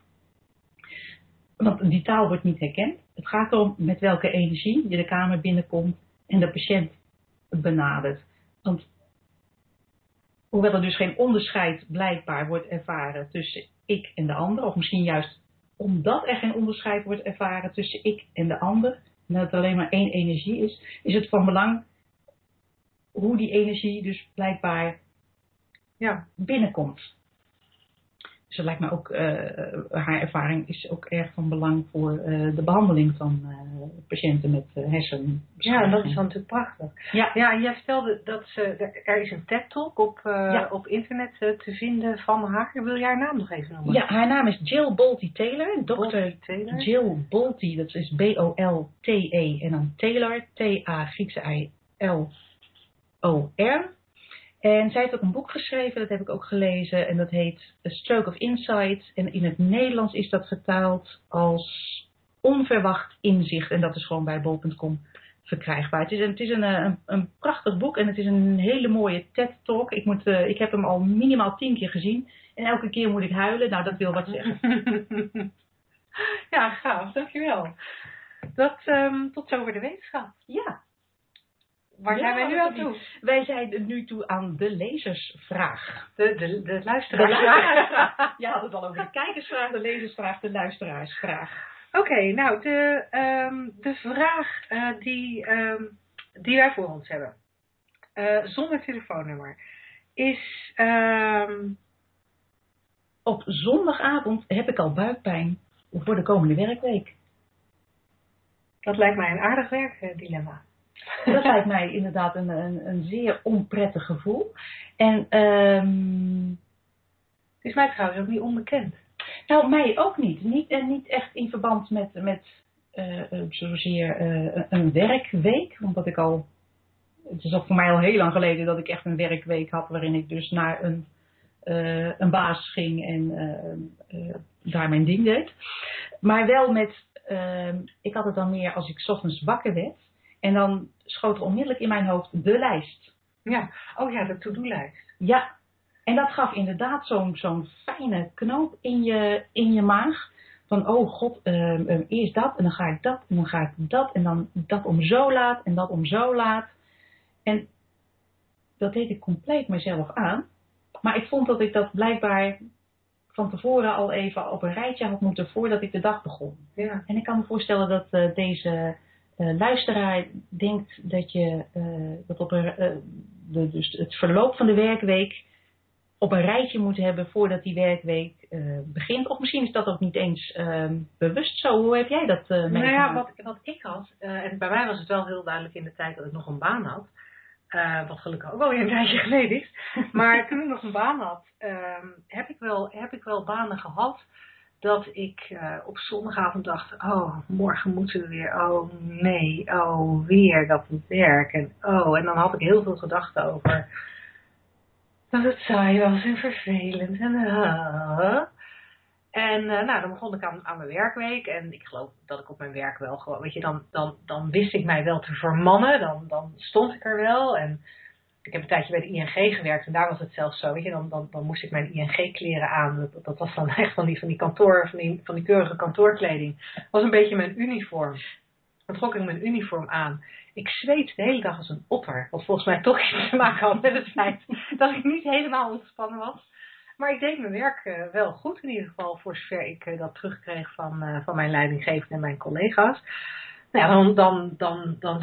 Want die taal wordt niet herkend. Het gaat erom met welke energie je de kamer binnenkomt en de patiënt benadert. Want hoewel er dus geen onderscheid blijkbaar wordt ervaren tussen ik en de ander, of misschien juist omdat er geen onderscheid wordt ervaren tussen ik en de ander, en dat het alleen maar één energie is, is het van belang hoe die energie dus blijkbaar ja, binnenkomt. Dat lijkt me ook, uh, haar ervaring is ook erg van belang voor uh, de behandeling van uh, patiënten met hersen. Ja, dat is dan natuurlijk prachtig. Ja, ja jij vertelde dat ze, er is een TED-talk op, ja. op internet te vinden van haar. Wil jij haar naam nog even noemen? Ja, haar naam is Jill Bolte Taylor. Dr. Taylor. Jill Bolte, dat is B-O-L-T-E en dan Taylor, T-A, Griekse I-L-O-R. En zij heeft ook een boek geschreven, dat heb ik ook gelezen, en dat heet A Stroke of Insight. En in het Nederlands is dat vertaald als Onverwacht Inzicht. En dat is gewoon bij bol.com verkrijgbaar. Het is, een, het is een, een, een, prachtig boek en het is een hele mooie TED-talk. Ik, moet, uh, ik heb hem al minimaal tien keer gezien. En elke keer moet ik huilen. Nou, dat wil wat zeggen. *laughs* ja, gaaf. Dankjewel. Dat, um, tot zover de wetenschap. Ja. Waar zijn wij nu aan toe? Wij zijn nu toe aan de lezersvraag. De, de, de luisteraarsvraag. *laughs* Je had het al over de kijkersvraag, de lezersvraag, de luisteraarsvraag. Oké, okay, nou, de, um, de vraag uh, die, um, die wij voor ons hebben, uh, zonder telefoonnummer, is... Um... Op zondagavond heb ik al buikpijn voor de komende werkweek. Dat lijkt mij een aardig werkdilemma. Dat lijkt mij inderdaad een, een, een zeer onprettig gevoel. En um, het is mij trouwens ook niet onbekend. Nou, mij ook niet. Niet, en niet echt in verband met, met uh, zozeer uh, een werkweek. Omdat ik al. Het is ook voor mij al heel lang geleden dat ik echt een werkweek had. Waarin ik dus naar een, uh, een baas ging en daar mijn ding deed. Maar wel met. Ehm, ik had het dan meer als ik ochtends wakker werd. En dan schoot er onmiddellijk in mijn hoofd de lijst. Ja, oh ja, de to-do-lijst. Ja, en dat gaf inderdaad zo'n zo'n fijne knoop in je, in je maag. Van, oh god, um, um, eerst dat en dan ga ik dat en dan ga ik dat en dan dat om zo laat en dat om zo laat. En dat deed ik compleet mezelf aan. Maar ik vond dat ik dat blijkbaar van tevoren al even op een rijtje had moeten voordat ik de dag begon. Ja. En ik kan me voorstellen dat uh, deze uh, luisteraar denkt dat je uh, dat op een, uh, de, dus het verloop van de werkweek op een rijtje moet hebben voordat die werkweek begint. Of misschien is dat ook niet eens ehm, bewust zo. Hoe heb jij dat meegemaakt? Nou ja, wat, wat ik had, en bij mij was het wel heel duidelijk in de tijd dat ik nog een baan had. wat gelukkig ook wel weer een tijdje *laughs* geleden is. Maar toen ik nog een baan had, ehm, heb, ik wel, heb ik wel banen gehad dat ik uh, op zondagavond dacht, oh, morgen moeten we weer, oh nee, oh, weer dat werk. En oh, en dan had ik heel veel gedachten over dat het saai was en vervelend. En, uh, en uh, nou, dan begon ik aan, aan mijn werkweek. En ik geloof dat ik op mijn werk wel gewoon, weet je, dan, dan, dan wist ik mij wel te vermannen. Dan, dan stond ik er wel. En ik heb een tijdje bij de ING gewerkt en daar was het zelfs zo. Weet je, dan, dan, dan moest ik mijn ING-kleren aan. Dat, dat, was dan echt van die, van die kantoor, van die, van die keurige kantoorkleding. Dat was een beetje mijn uniform. Dan trok ik mijn uniform aan. Ik zweet de hele dag als een otter. Wat volgens mij toch iets te maken had met het feit dat ik niet helemaal ontspannen was. Maar ik deed mijn werk uh, wel goed in ieder geval, voor zover ik uh, dat terugkreeg van, uh, van mijn leidinggevende en mijn collega's. Nou ja, dan, dan, dan, dan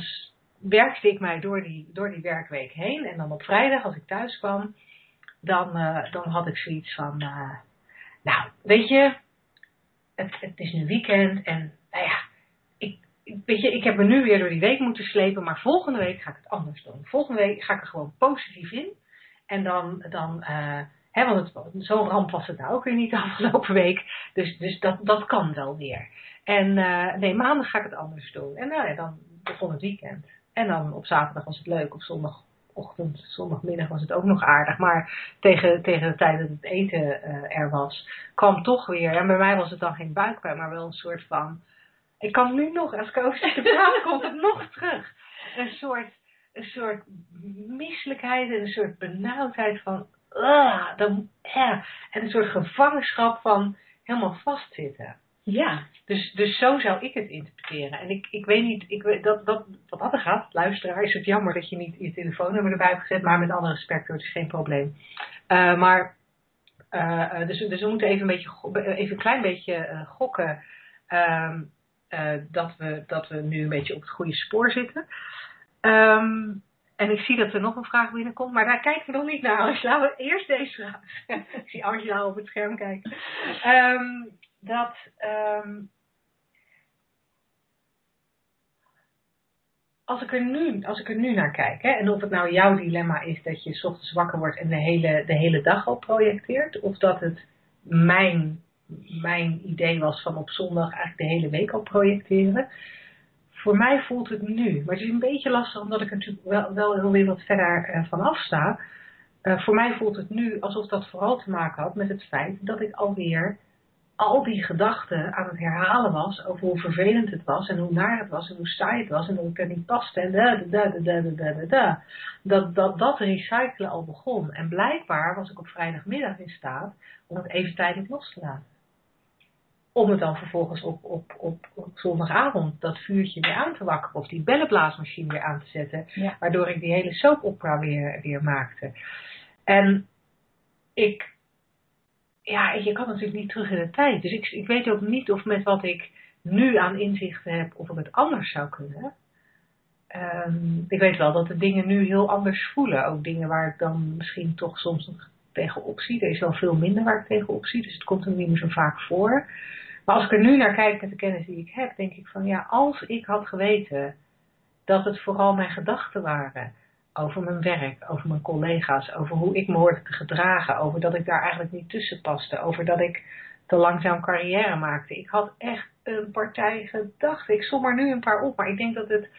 werkte ik mij door die, door die werkweek heen. En dan op vrijdag, als ik thuis kwam, dan, dan had ik zoiets van, nou, weet je, het, het is nu weekend en nou ja, ik, weet je, ik heb me nu weer door die week moeten slepen, maar volgende week ga ik het anders doen. Volgende week ga ik er gewoon positief in. En dan, dan Hè, want zo'n ramp was het nou ook weer niet de afgelopen week. Dus, dus dat, dat kan wel weer. En uh, nee, maandag ga ik het anders doen. En nou ja, dan begon het weekend. En dan op zaterdag was het leuk. Op zondagochtend, zondagmiddag was het ook nog aardig. Maar tegen, tegen de tijd dat het eten uh, er was, kwam toch weer. En bij mij was het dan geen buikpijn, maar wel een soort van. Ik kan nu nog, als te praten, komt het nog terug. Een soort, een soort misselijkheid en een soort benauwdheid van uh, dan, ja, en een soort gevangenschap van helemaal vastzitten. Ja. Dus, dus zo zou ik het interpreteren. En ik, ik weet niet, ik dat, dat, wat dat gaat, luisteraar, is het jammer dat je niet je telefoonnummer erbij hebt gezet, maar met alle respect, het is geen probleem. Uh, maar, uh, dus, dus we moeten even een, beetje, even een klein beetje gokken um, dat, we, dat we nu een beetje op het goede spoor zitten. Um, en ik zie dat er nog een vraag binnenkomt, maar daar kijken we nog niet naar. *laughs* Angela, we eerst deze vraag. *laughs* ik zie Angela op het scherm kijken. Um, dat. Um, als ik, er nu, als ik er nu naar kijk, hè, en of het nou jouw dilemma is dat je s ochtends wakker wordt en de hele, de hele dag al projecteert, of dat het mijn, mijn idee was van op zondag eigenlijk de hele week al projecteren voor mij voelt het nu, maar het is een beetje lastig omdat ik er natuurlijk wel, wel weer wat verder uh, van afsta. Uh, voor mij voelt het nu alsof dat vooral te maken had met het feit dat ik alweer al die gedachten aan het herhalen was over hoe vervelend het was en hoe naar het was en hoe saai het was en dat ik er niet paste en da da da da da da da. Dat, dat dat recyclen al begon. En blijkbaar was ik op vrijdagmiddag in staat om het even tijdelijk los te laten om het dan vervolgens op, op, op, op, zondagavond dat vuurtje weer aan te wakkeren of die bellenblaasmachine weer aan te zetten, waardoor ik die hele soap opera weer, weer maakte. En ik, ja, je kan natuurlijk niet terug in de tijd, dus ik, ik weet ook niet of met wat ik nu aan inzichten heb, of ik het anders zou kunnen. Um, ik weet wel dat de dingen nu heel anders voelen, ook dingen waar ik dan misschien toch soms nog tegenop zie. Er is wel veel minder waar ik tegenop zie, dus het komt er niet meer zo vaak voor. Maar als ik er nu naar kijk met de kennis die ik heb, denk ik van ja, als ik had geweten dat het vooral mijn gedachten waren over mijn werk, over mijn collega's, over hoe ik me hoorde te gedragen, over dat ik daar eigenlijk niet tussen paste, over dat ik te langzaam carrière maakte. Ik had echt een partij gedachten. Ik som er nu een paar op, maar ik denk dat het,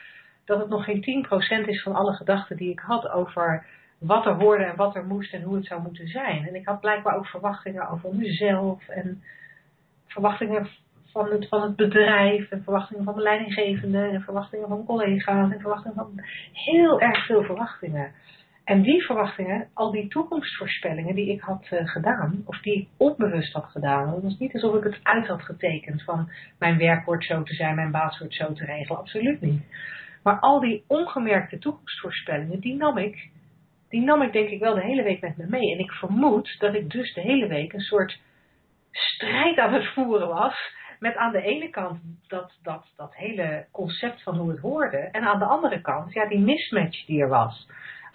dat het nog geen 10% is van alle gedachten die ik had over wat er hoorde en wat er moest en hoe het zou moeten zijn. En ik had blijkbaar ook verwachtingen over mezelf en verwachtingen van het, van het bedrijf en verwachtingen van mijn leidinggevende en verwachtingen van collega's en verwachtingen van heel erg veel verwachtingen. En die verwachtingen, al die toekomstvoorspellingen die ik had uh, gedaan, of die ik onbewust had gedaan, het was niet alsof ik het uit had getekend van mijn werk wordt zo te zijn, mijn baas wordt zo te regelen, absoluut niet. Maar al die ongemerkte toekomstvoorspellingen, die nam ik, die nam ik denk ik wel de hele week met me mee. En ik vermoed dat ik dus de hele week een soort strijd aan het voeren was. Met aan de ene kant dat, dat, dat hele concept van hoe het hoorde. En aan de andere kant ja, die mismatch die er was.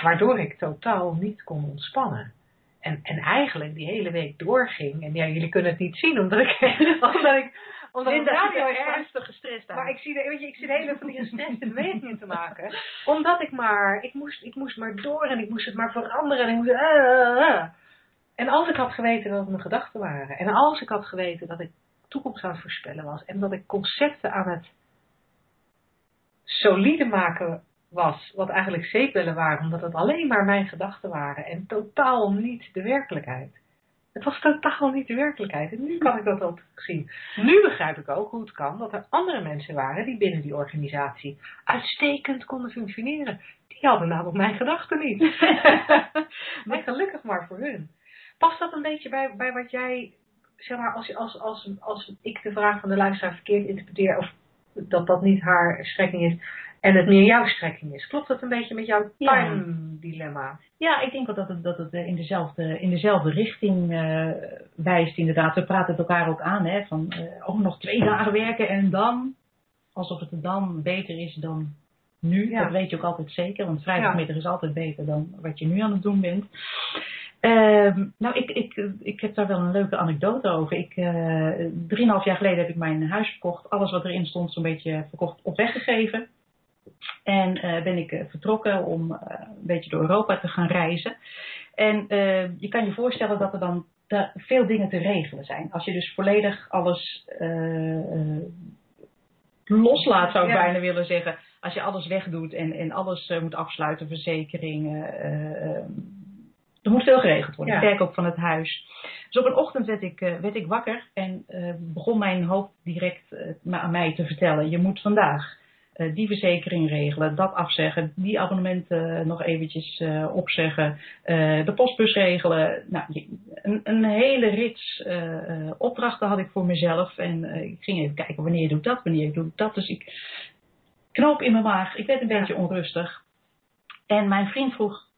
Waardoor ik totaal niet kon ontspannen. En, en eigenlijk die hele week doorging. En ja, jullie kunnen het niet zien omdat ik, *laughs* omdat ik omdat de radio is ernstig gestrest Maar ik zie, de, weet je, ik zit hele van die gestreste bewegingen te maken. Omdat ik maar, ik moest, ik moest maar door en ik moest het maar veranderen. En ik moest, uh, uh. En als ik had geweten dat het mijn gedachten waren. En als ik had geweten dat ik toekomst aan het voorspellen was. En dat ik concepten aan het solide maken was. Wat eigenlijk zeepbellen waren. Omdat het alleen maar mijn gedachten waren. En totaal niet de werkelijkheid. Het was totaal niet de werkelijkheid. En nu kan ik dat ook zien. Nu begrijp ik ook hoe het kan dat er andere mensen waren die binnen die organisatie uitstekend konden functioneren. Die hadden namelijk mijn gedachten niet. *laughs* maar gelukkig maar voor hun. Past dat een beetje bij, bij wat jij, zeg maar, als, als, als, als ik de vraag van de luisteraar verkeerd interpreteer, of dat dat niet haar strekking is en het meer jouw strekking is. Klopt dat een beetje met jouw Ja. time-dilemma? Ja, ik denk wel dat het, dat het eh, in, dezelfde, in dezelfde richting eh, wijst inderdaad. We praten het elkaar ook aan, hè, van oh, nog twee dagen werken en dan, alsof het dan beter is dan nu. Ja. Dat weet je ook altijd zeker, want vrijdagmiddag is altijd beter dan wat je nu aan het doen bent. Ehm, nou, ik, ik, ik heb daar wel een leuke anekdote over. Ik, eh, drieënhalf jaar geleden heb ik mijn huis verkocht. Alles wat erin stond zo'n beetje verkocht op weggegeven. En eh, ben ik eh, vertrokken om een beetje door Europa te gaan reizen. En je kan je voorstellen dat er dan da- veel dingen te regelen zijn. Als je dus volledig alles loslaat, zou ik Ja. bijna willen zeggen. Als je alles wegdoet en, en alles moet afsluiten, verzekeringen. Er moet veel geregeld worden. Ja. Ik werk ook van het huis. Dus op een ochtend werd ik, eh, werd ik wakker en eh, begon mijn hoofd direct eh, aan mij te vertellen: je moet vandaag die verzekering regelen, dat afzeggen, die abonnementen nog eventjes opzeggen, de postbus regelen. Nou, een, een hele rits opdrachten had ik voor mezelf en ik ging even kijken wanneer doe ik dat, wanneer doe ik dat. Dus ik knoop in mijn maag, ik werd een Ja. beetje onrustig. En mijn vriend vroeg,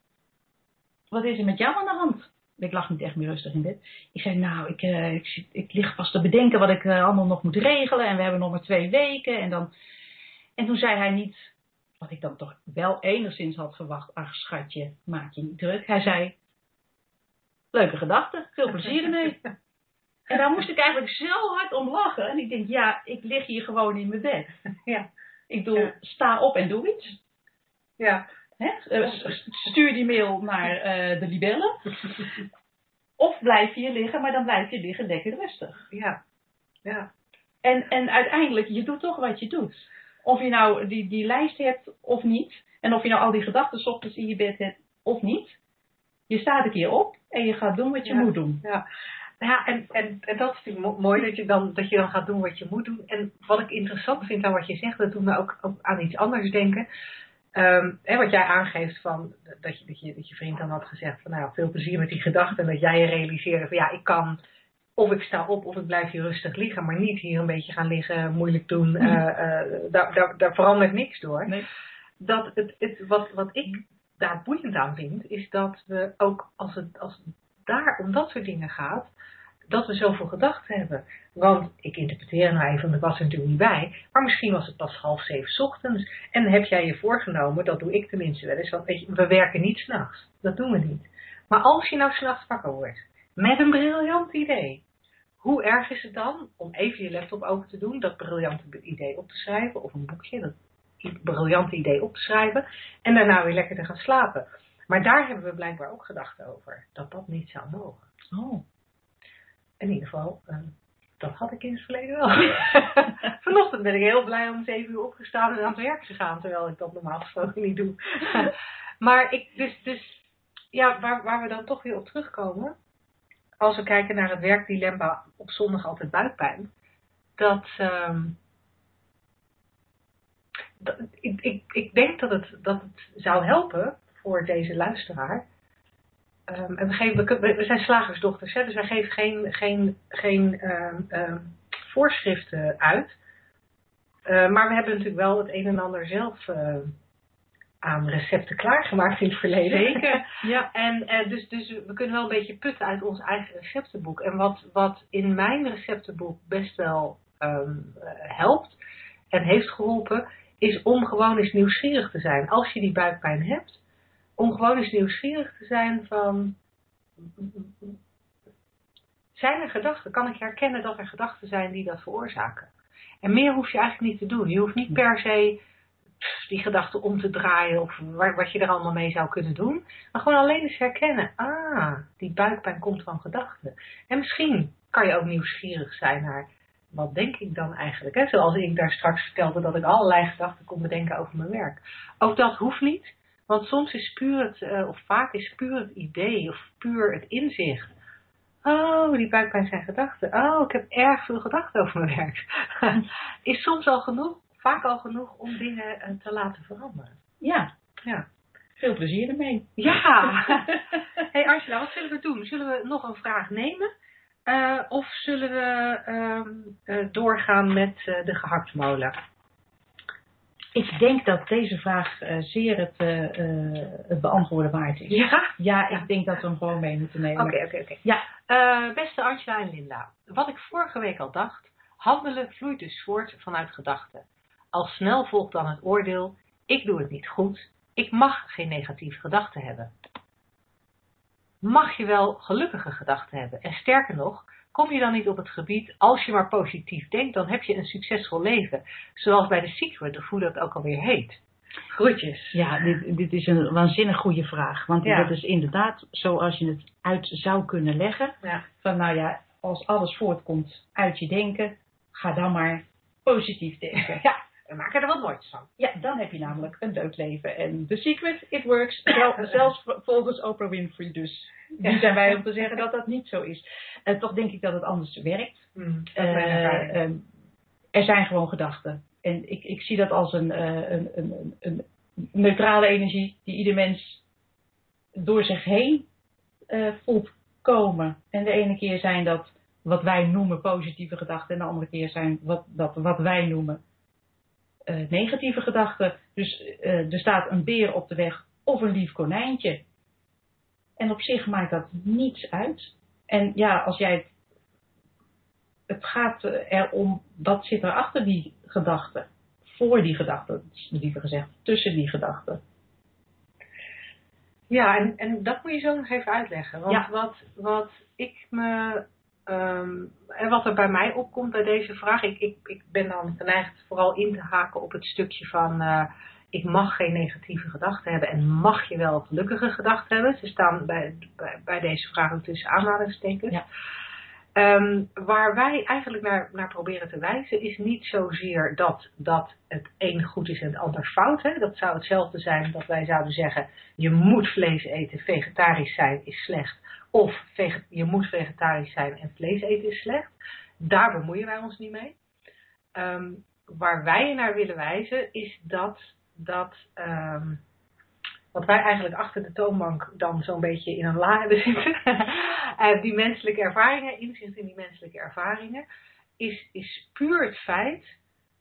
wat is er met jou aan de hand? Ik lag niet echt meer rustig in bed. Ik zei, nou, ik, eh, ik, zit- ik lig vast te bedenken wat ik eh, allemaal nog moet regelen. En we hebben nog maar twee weken. En, dan... en toen zei hij niet, wat ik dan toch wel enigszins had verwacht. Ach, schatje, maak je niet druk. Hij zei, leuke gedachte, veel plezier ermee. *laughs* En daar moest ik eigenlijk zo hard om lachen. En ik denk, ja, ik lig hier gewoon in mijn bed. Ja. Ik bedoel, Ja. sta op en doe iets. Ja. Hè? Eh, Stuur die mail naar eh, de libellen. *laughs* Of blijf je hier liggen, maar dan blijf je liggen lekker rustig. Ja. Ja. En, en uiteindelijk, je doet toch wat je doet. Of je nou die, die lijst hebt of niet. En of je nou al die gedachten ochtends in je bed hebt of niet. Je staat een keer op en je gaat doen wat je Ja. moet doen. Ja, ja en, en, en dat is natuurlijk mo- mooi dat je, dan, dat je dan gaat doen wat je moet doen. En wat ik interessant vind aan wat je zegt, dat doet me ook, ook aan iets anders denken. Ehm, hè, wat jij aangeeft van dat je, dat, je, dat je vriend dan had gezegd van nou veel plezier met die gedachten. En dat jij je realiseerde van ja, ik kan of ik sta op of ik blijf hier rustig liggen, maar niet hier een beetje gaan liggen, moeilijk doen. eh, eh, daar, daar, daar verandert niks door. Nee. Dat het, het, wat, wat ik daar boeiend aan vind, is dat we ook als het, als het daar om dat soort dingen gaat, dat we zoveel gedachten hebben. Want ik interpreteer nou even, ik was er natuurlijk niet bij, maar misschien was het pas half zeven ochtends. En heb jij je voorgenomen, dat doe ik tenminste wel eens, we werken niet s'nachts. Dat doen we niet. Maar als je nou s'nachts wakker wordt, met een briljant idee, hoe erg is het dan om even je laptop open te doen, dat briljante idee op te schrijven, of een boekje, dat briljante idee op te schrijven, en daarna weer lekker te gaan slapen. Maar daar hebben we blijkbaar ook gedachten over, dat dat niet zou mogen. Oh. In ieder geval, eh, dat had ik in het verleden wel. *laughs* Vanochtend ben ik heel blij om zeven uur opgestaan en aan het werk gegaan, terwijl ik dat normaal gesproken niet doe. *laughs* maar ik, dus, dus ja, waar, waar we dan toch weer op terugkomen, als we kijken naar het werkdilemma op zondag altijd buikpijn, dat, ehm, dat ik, ik, ik denk dat het, dat het zou helpen voor deze luisteraar. Ehm, en we, geven, we, we zijn slagersdochters, hè, dus wij geven geen, geen, geen ehm, ehm, voorschriften uit. Eh, maar we hebben natuurlijk wel het een en ander zelf eh, aan recepten klaargemaakt in het verleden. Zeker, *laughs* ja. En eh, dus, dus we kunnen wel een beetje putten uit ons eigen receptenboek. En wat, wat in mijn receptenboek best wel helpt en heeft geholpen, is om gewoon eens nieuwsgierig te zijn. Als je die buikpijn hebt, om gewoon eens nieuwsgierig te zijn van. Zijn er gedachten? Kan ik herkennen dat er gedachten zijn die dat veroorzaken? En meer hoef je eigenlijk niet te doen. Je hoeft niet per se die gedachten om te draaien of wa- wat je er allemaal mee zou kunnen doen. Maar gewoon alleen eens herkennen. Ah, die buikpijn komt van gedachten. En misschien kan je ook nieuwsgierig zijn naar wat denk ik dan eigenlijk. Hè? Zoals ik daar straks vertelde dat ik allerlei gedachten kon bedenken over mijn werk. Ook dat hoeft niet. Want soms is puur het, eh, of vaak is puur het idee of puur het inzicht. Oh, die buikpijn zijn gedachten. Oh, ik heb erg veel gedachten over mijn werk. *laughs* is soms al genoeg, vaak al genoeg om dingen eh, te laten veranderen. Ja, Ja. veel plezier ermee. Ja. *laughs* hey Angela, wat zullen we doen? Zullen we nog een vraag nemen? Eh, of zullen we ehm, eh, doorgaan met de gehaktmolen? Ik denk dat deze vraag uh, zeer het, uh, het, beantwoorden waard is. Ja? Ja, ik denk dat we hem gewoon mee moeten nemen. Oké, oké, oké. Ja. beste Angela en Linda, wat ik vorige week al dacht, handelen vloeit dus voort vanuit gedachten. Al snel volgt dan het oordeel, ik doe het niet goed, ik mag geen negatieve gedachten hebben. Mag je wel gelukkige gedachten hebben? En sterker nog, kom je dan niet op het gebied, als je maar positief denkt, dan heb je een succesvol leven. Zoals bij The Secret, of hoe dat ook alweer heet. Groetjes. Ja, dit, dit is een waanzinnig goede vraag. Want dat is inderdaad zoals je het uit zou kunnen leggen. Ja. Van nou ja, als alles voortkomt uit je denken, ga dan maar positief denken. *laughs* ja, we maken er wat moois van. Ja, dan heb je namelijk een leuk leven. En The Secret, it works. zelfs volgens Oprah Winfrey dus. Nu zijn wij om te zeggen dat dat niet zo is. Uh, toch denk ik dat het anders werkt. Mm, uh, er zijn gewoon gedachten. En ik, ik zie dat als een, uh, een, een, een, neutrale energie die ieder mens door zich heen voelt komen. En de ene keer zijn dat wat wij noemen positieve gedachten. En de andere keer zijn wat, dat wat wij noemen negatieve gedachten. Dus er staat een beer op de weg of een lief konijntje. En op zich maakt dat niets uit. En ja, als jij het, het gaat erom, wat zit er achter die gedachte? Voor die gedachte, liever gezegd, tussen die gedachten. Ja, en, en dat moet je zo nog even uitleggen. Want wat, wat ik me. Um, en wat er bij mij opkomt bij deze vraag, ik, ik, ik ben dan geneigd vooral in te haken op het stukje van. Uh, ik mag geen negatieve gedachten hebben en mag je wel gelukkige gedachten hebben. Ze staan bij, bij, bij deze vragen tussen aanhalingstekens. Ja. Um, waar wij eigenlijk naar, naar proberen te wijzen is niet zozeer dat, dat het een goed is en het ander fout. Hè? Dat zou hetzelfde zijn dat wij zouden zeggen, je moet vlees eten, vegetarisch zijn is slecht. Of je moet vegetarisch zijn en vlees eten is slecht. Daar bemoeien wij ons niet mee. Um, waar wij naar willen wijzen is dat dat wat wij eigenlijk achter de toonbank dan zo'n beetje in een la hebben zitten, uh, *laughs* die menselijke ervaringen, inzicht in die menselijke ervaringen, is, is puur het feit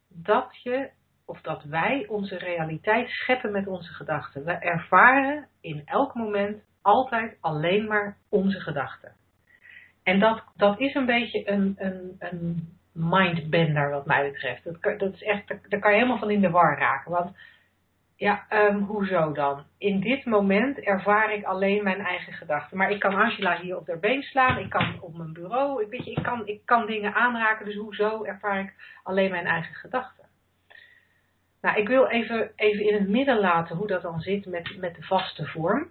dat je of dat wij onze realiteit scheppen met onze gedachten. We ervaren in elk moment altijd alleen maar onze gedachten. En dat, dat is een beetje een, een, een mindbender wat mij betreft. Dat, dat is echt, daar kan je helemaal van in de war raken. Want ja, um, hoezo dan? In dit moment ervaar ik alleen mijn eigen gedachten. Maar ik kan Angela hier op haar been slaan. Ik kan op mijn bureau. Ik, weet je, ik, kan, ik kan dingen aanraken. Dus hoezo ervaar ik alleen mijn eigen gedachten? Nou, ik wil even, even in het midden laten hoe dat dan zit met, met de vaste vorm.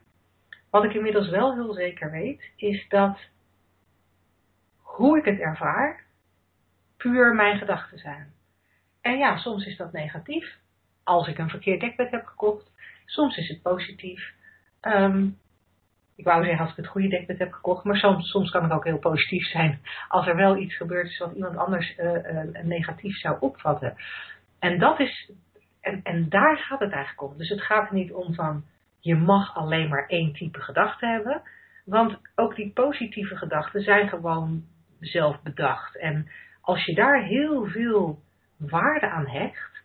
Wat ik inmiddels wel heel zeker weet, is dat hoe ik het ervaar, puur mijn gedachten zijn. En ja, soms is dat negatief als ik een verkeerd dekbed heb gekocht. Soms is het positief. Um, ik wou zeggen als ik het goede dekbed heb gekocht, maar soms, soms kan het ook heel positief zijn als er wel iets gebeurd is wat iemand anders uh, uh, negatief zou opvatten. En dat is, en, en daar gaat het eigenlijk om. Dus het gaat er niet om van je mag alleen maar één type gedachte hebben, want ook die positieve gedachten zijn gewoon zelf bedacht. En als je daar heel veel waarde aan hecht,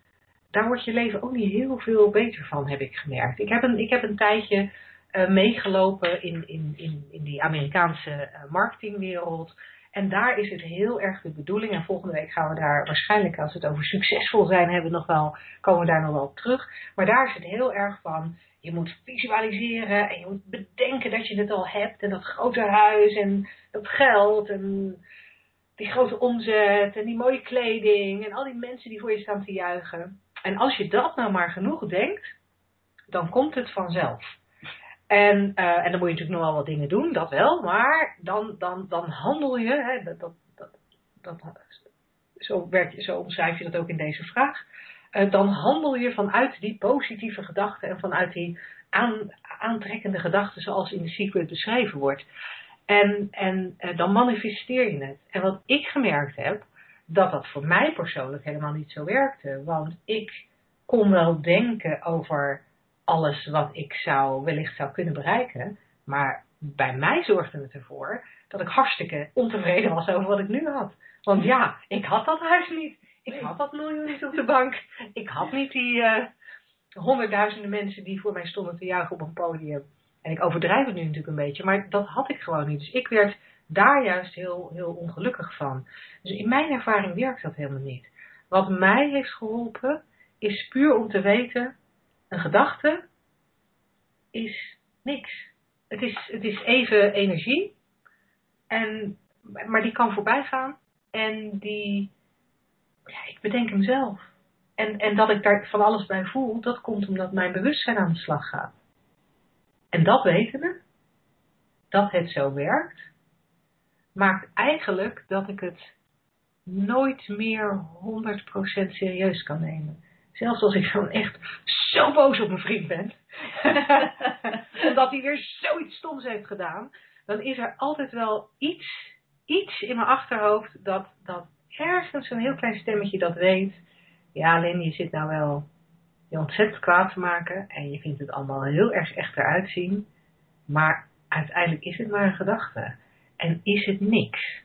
daar wordt je leven ook niet heel veel beter van, heb ik gemerkt. Ik heb een, ik heb een tijdje uh, meegelopen in, in, in, in die Amerikaanse uh, marketingwereld. En daar is het heel erg de bedoeling. En volgende week gaan we daar waarschijnlijk, als we het over succesvol zijn, hebben nog wel, komen we daar nog wel op terug. Maar daar is het heel erg van. Je moet visualiseren en je moet bedenken dat je het al hebt. En dat grote huis en dat geld en die grote omzet en die mooie kleding en al die mensen die voor je staan te juichen. En als je dat nou maar genoeg denkt, dan komt het vanzelf. En, uh, en dan moet je natuurlijk nog wel wat dingen doen, dat wel, maar dan, dan, dan handel je, hè, dat, dat, dat, zo, werk, zo omschrijf je dat ook in deze vraag, dan handel je vanuit die positieve gedachten en vanuit die aan, aantrekkende gedachten zoals in de secret beschreven wordt. En, en uh, dan manifesteer je het. En wat ik gemerkt heb, dat dat voor mij persoonlijk helemaal niet zo werkte. Want ik kon wel denken over alles wat ik zou, wellicht zou kunnen bereiken. Maar bij mij zorgde het ervoor dat ik hartstikke ontevreden was over wat ik nu had. Want ja, ik had dat huis niet. Ik had dat miljoen niet *laughs* op de bank. Ik had niet die eh, honderdduizenden mensen die voor mij stonden te juichen op een podium. En ik overdrijf het nu natuurlijk een beetje, maar dat had ik gewoon niet. Dus ik werd daar juist heel, heel ongelukkig van. Dus in mijn ervaring werkt dat helemaal niet. Wat mij heeft geholpen, is puur om te weten, een gedachte is niks. Het is, het is even energie, en, maar die kan voorbij gaan en die, ja, ik bedenk hem zelf. En, en dat ik daar van alles bij voel, dat komt omdat mijn bewustzijn aan de slag gaat. En dat weten dat het zo werkt, maakt eigenlijk dat ik het nooit meer 100% serieus kan nemen. Zelfs als ik gewoon echt zo boos op mijn vriend ben. *laughs* Omdat hij weer zoiets stoms heeft gedaan. Dan is er altijd wel iets, iets in mijn achterhoofd dat, dat ergens een heel klein stemmetje dat weet. Ja, Lynn, je zit nou wel je ontzettend kwaad te maken. En je vindt het allemaal heel erg echt eruit zien. Maar uiteindelijk is het maar een gedachte. En is het niks.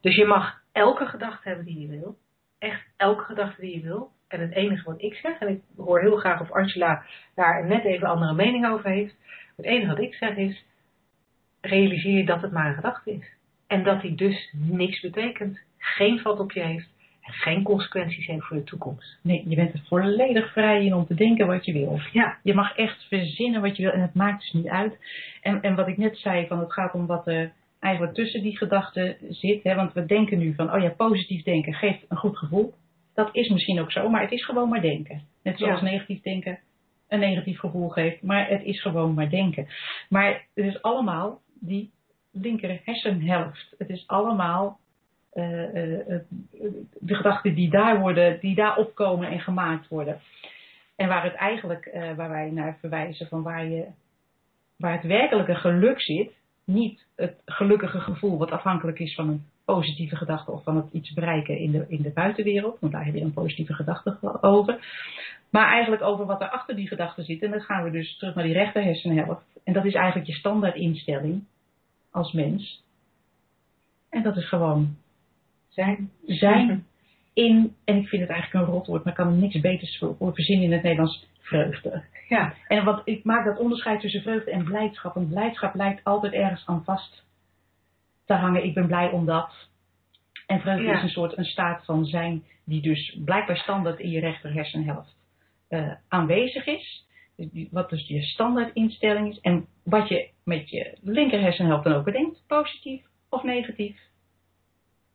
Dus je mag elke gedachte hebben die je wil. Echt elke gedachte die je wil. En het enige wat ik zeg, en ik hoor heel graag of Angela daar net even andere mening over heeft. Het enige wat ik zeg is, realiseer je dat het maar een gedachte is. En dat die dus niks betekent. Geen vat op je heeft. En geen consequenties heeft voor de toekomst. Nee, je bent er volledig vrij in om te denken wat je wil. Ja. Je mag echt verzinnen wat je wil en het maakt dus niet uit. En, en wat ik net zei, van het gaat om wat er eigenlijk tussen die gedachten zit. Hè, want we denken nu van, oh ja, positief denken geeft een goed gevoel. Dat is misschien ook zo, maar het is gewoon maar denken. Net zoals Ja. negatief denken een negatief gevoel geeft, maar het is gewoon maar denken. Maar het is allemaal die linker hersenhelft. Het is allemaal eh, eh, eh, de gedachten die daar worden, die daar opkomen en gemaakt worden. En waar het eigenlijk, waar wij naar verwijzen van waar je, waar het werkelijke geluk zit, niet het gelukkige gevoel wat afhankelijk is van een positieve gedachte of van het iets bereiken in de, in de buitenwereld, want daar heb je een positieve gedachte over. Maar eigenlijk over wat er achter die gedachte zit. En dan gaan we dus terug naar die rechter hersenhelft. En dat is eigenlijk je standaard instelling als mens. En dat is gewoon Zijn. zijn *laughs* in, en ik vind het eigenlijk een rotwoord, maar ik kan er niks beters voor verzinnen in het Nederlands, vreugde. Ja. En wat, ik maak dat onderscheid tussen vreugde en blijdschap. Want blijdschap lijkt altijd ergens aan vast te hangen. Ik ben blij omdat. En vreugde Ja. is een soort een staat van zijn die dus blijkbaar standaard in je rechter hersenhelft eh, aanwezig is. Dus Wat dus je standaard instelling is. En wat je met je linker hersenhelft dan ook bedenkt, positief of negatief,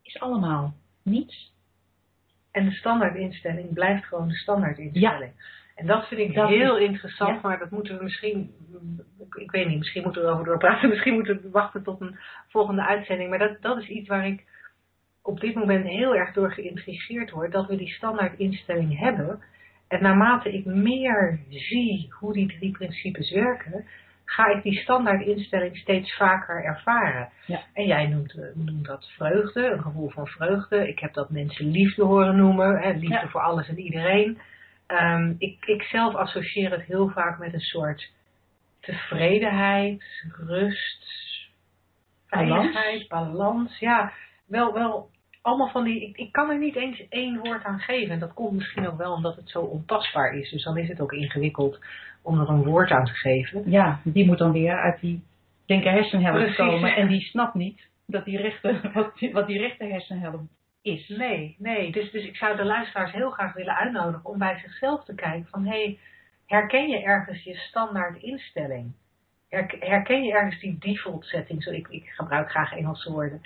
is allemaal niets. En de standaardinstelling blijft gewoon de standaardinstelling. En dat vind ik Dat heel is- interessant, ja. maar dat moeten we misschien, ik, ik weet niet, misschien moeten we erover doorpraten, *laughs* misschien moeten we wachten tot een volgende uitzending. Maar dat, dat is iets waar ik op dit moment heel erg door geïntrigeerd word, dat we die standaardinstelling hebben. En naarmate ik meer zie hoe die drie principes werken, ga ik die standaardinstelling steeds vaker ervaren. Ja. En jij noemt, eh, noemt dat vreugde, een gevoel van vreugde. Ik heb dat mensen liefde horen noemen, hè, liefde Ja. voor alles en iedereen. Ehm, ik, ik zelf associeer het heel vaak met een soort tevredenheid, rust, Balans. veiligheid, balans. Ja, wel, wel allemaal van die. Ik, ik kan er niet eens één woord aan geven. En dat komt misschien ook wel omdat het zo ontastbaar is. Dus dan is het ook ingewikkeld om er een woord aan te geven. Ja, die moet dan weer uit die linker hersenhelft komen. En die snapt niet dat die rechter, wat, die- wat die rechter hersenhelft is. Nee, nee. Dus, dus ik zou de luisteraars heel graag willen uitnodigen om bij zichzelf te kijken van hé, hey, herken je ergens je standaard instelling? Herk- Herken je ergens die default setting? Zo, ik, ik gebruik graag Engelse woorden.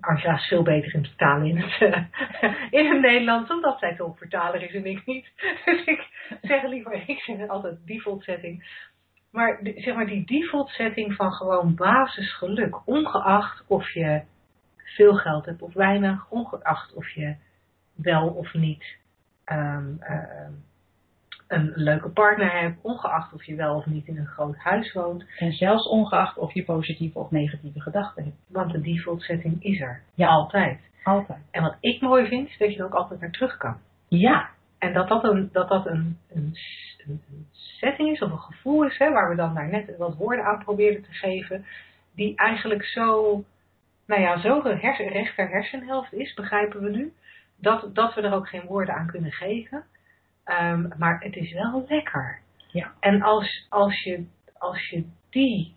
Angela is veel beter in vertalen in het, eh, in het Nederlands, omdat zij tolkvertaler is en ik niet. *laughs* Dus ik zeg liever, ik zeg altijd default setting. Maar zeg maar die default setting van gewoon basisgeluk, ongeacht of je veel geld hebt of weinig, ongeacht of je wel of niet ehm, ehm, een leuke partner hebt, ongeacht of je wel of niet in een groot huis woont, En zelfs ongeacht of je positieve of negatieve gedachten hebt. want de default setting is er. Ja. Altijd. Altijd. En wat ik mooi vind, is dat je er ook altijd naar terug kan. Ja, En dat dat een, dat dat een, een, een setting is of een gevoel is, hè, waar we dan daar net wat woorden aan probeerden te geven, die eigenlijk zo, nou ja, zo hersen, rechter hersenhelft is, begrijpen we nu. dat, dat we er ook geen woorden aan kunnen geven. Ehm, maar het is wel lekker. Ja. En als, als, je, als je die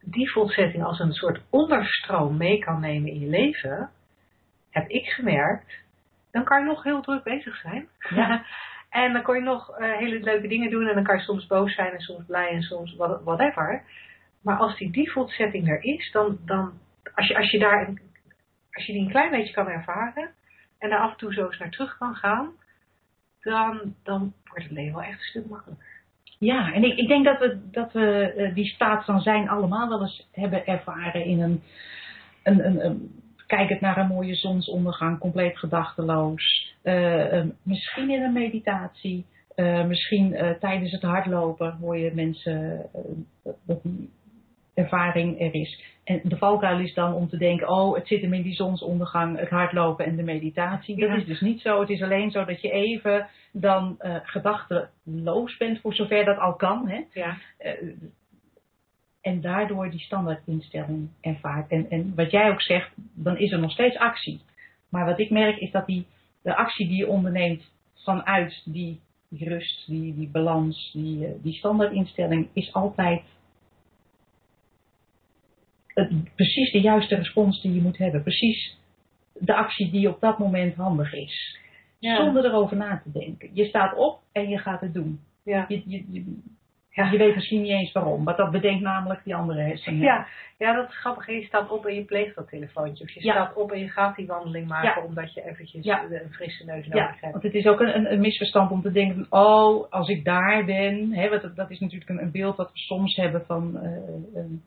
default-setting als een soort onderstroom mee kan nemen in je leven, heb ik gemerkt, dan kan je nog heel druk bezig zijn. Ja. *laughs* en dan kan je nog eh, hele leuke dingen doen en dan kan je soms boos zijn en soms blij en soms what- whatever. Maar als die default setting er is, dan, dan als, je, als, je daar een, als je die een klein beetje kan ervaren en daar af en toe zo eens naar terug kan gaan, dan, dan wordt het leven wel echt een stuk makkelijker. Ja, en ik, ik denk dat we, dat we eh, die staat van zijn allemaal wel eens hebben ervaren in een, een, een, kijkend naar een mooie zonsondergang, compleet gedachteloos. Eh, eh, misschien in een meditatie, misschien tijdens het hardlopen hoor je mensen dat die ervaring er is. En de valkuil is dan om te denken, oh, het zit hem in die zonsondergang, het hardlopen en de meditatie. Dat Ja. is dus niet zo. Het is alleen zo dat je even dan eh gedachteloos bent, voor zover dat al kan. Hè? Ja, Eh, en daardoor die standaardinstelling ervaart. En, en wat jij ook zegt, dan is er nog steeds actie. Maar wat ik merk is dat die, de actie die je onderneemt vanuit die, die rust, die, die balans, die, eh, die standaardinstelling, is altijd het, precies de juiste respons die je moet hebben. Precies de actie die op dat moment handig is. Ja. Zonder erover na te denken. Je staat op en je gaat het doen. ja. Je, je, je, Ja. je weet misschien niet eens waarom, maar dat bedenkt namelijk die andere hersenen. Ja, ja, dat is grappig. Je staat op en je pleegt dat telefoontje. Of je Ja. staat op en je gaat die wandeling maken omdat je eventjes een frisse neus nodig Ja, hebt. want het is ook een, een, misverstand om te denken, oh, als ik daar ben, hè, want dat, dat is natuurlijk een, een beeld dat we soms hebben van eh, een,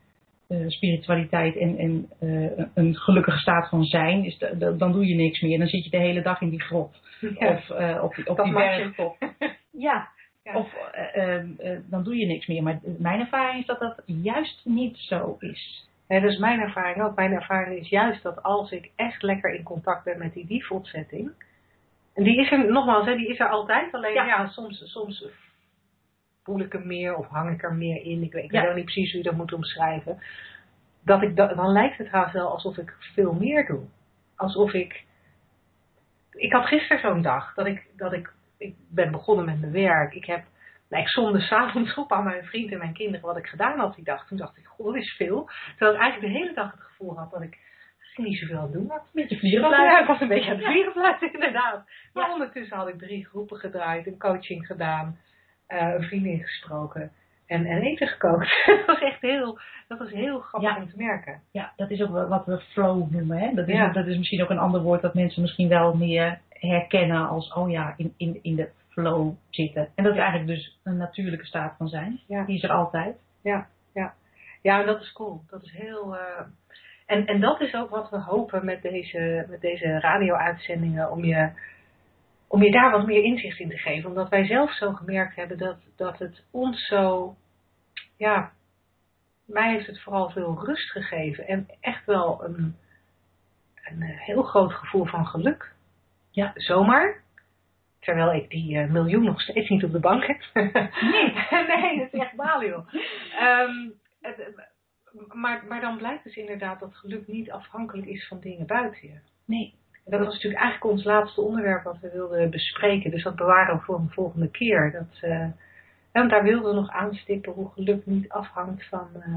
eh, spiritualiteit en, en eh, een gelukkige staat van zijn, is de- de- dan doe je niks meer. Dan zit je de hele dag in die grot Ja. of eh, op, die- op die bergtop. *laughs* Ja, Ja. of eh, eh, eh, dan doe je niks meer. Maar mijn ervaring is dat dat juist niet zo is. Nee, dat is mijn ervaring ook. Mijn ervaring is juist dat als ik echt lekker in contact ben met die default setting. En die is er, nogmaals, hè, die is er altijd. Alleen Ja. ja, soms, soms voel ik hem meer of hang ik er meer in. Ik weet, ik Ja. weet ook niet precies hoe je dat moet omschrijven. Dat ik, da- dan lijkt het haast wel alsof ik veel meer doe. Alsof ik... Ik had gisteren zo'n dag dat ik, dat ik... Ik ben begonnen met mijn werk. Ik heb... Nou, ik somde *laughs* s'avonds op aan mijn vriend en mijn kinderen wat ik gedaan had die dag. Toen dacht ik, goh, dat is veel. Terwijl ik eigenlijk de hele dag het gevoel had dat ik niet zoveel aan het doen was. Beetje Ja, vliegen ik was een beetje aan het Ja. vliegen inderdaad. Maar Ja. ondertussen had ik drie groepen gedraaid, een coaching gedaan, eh, een vriendin gesproken en, en eten gekookt. *laughs* dat was echt heel, dat was heel grappig Ja. om te merken. Ja, dat is ook wat we flow noemen. Hè? Dat, is, Ja. dat is misschien ook een ander woord dat mensen misschien wel meer herkennen als, oh ja, in, in, in de flow zitten. En dat is eigenlijk dus een natuurlijke staat van zijn. Ja. Die is er altijd. Ja, ja. ja, en dat is cool. Dat is heel. eh, en, en dat is ook wat we hopen met deze, met deze radio-uitzendingen, om je, om je daar wat meer inzicht in te geven. Omdat wij zelf zo gemerkt hebben dat, dat het ons zo. Ja, mij heeft het vooral veel rust gegeven en echt wel een, een heel groot gevoel van geluk. Ja. Zomaar. Terwijl ik die eh, miljoen nog steeds niet op de bank heb. Nee. *laughs* nee, dat is echt baal, joh. Ehm, het- maar, maar dan blijkt dus inderdaad dat geluk niet afhankelijk is van dingen buiten je. Nee. En dat was natuurlijk eigenlijk ons laatste onderwerp wat we wilden bespreken. Dus dat bewaren we voor een volgende keer. Dat, eh, en daar wilden we nog aanstippen hoe geluk niet afhangt van eh,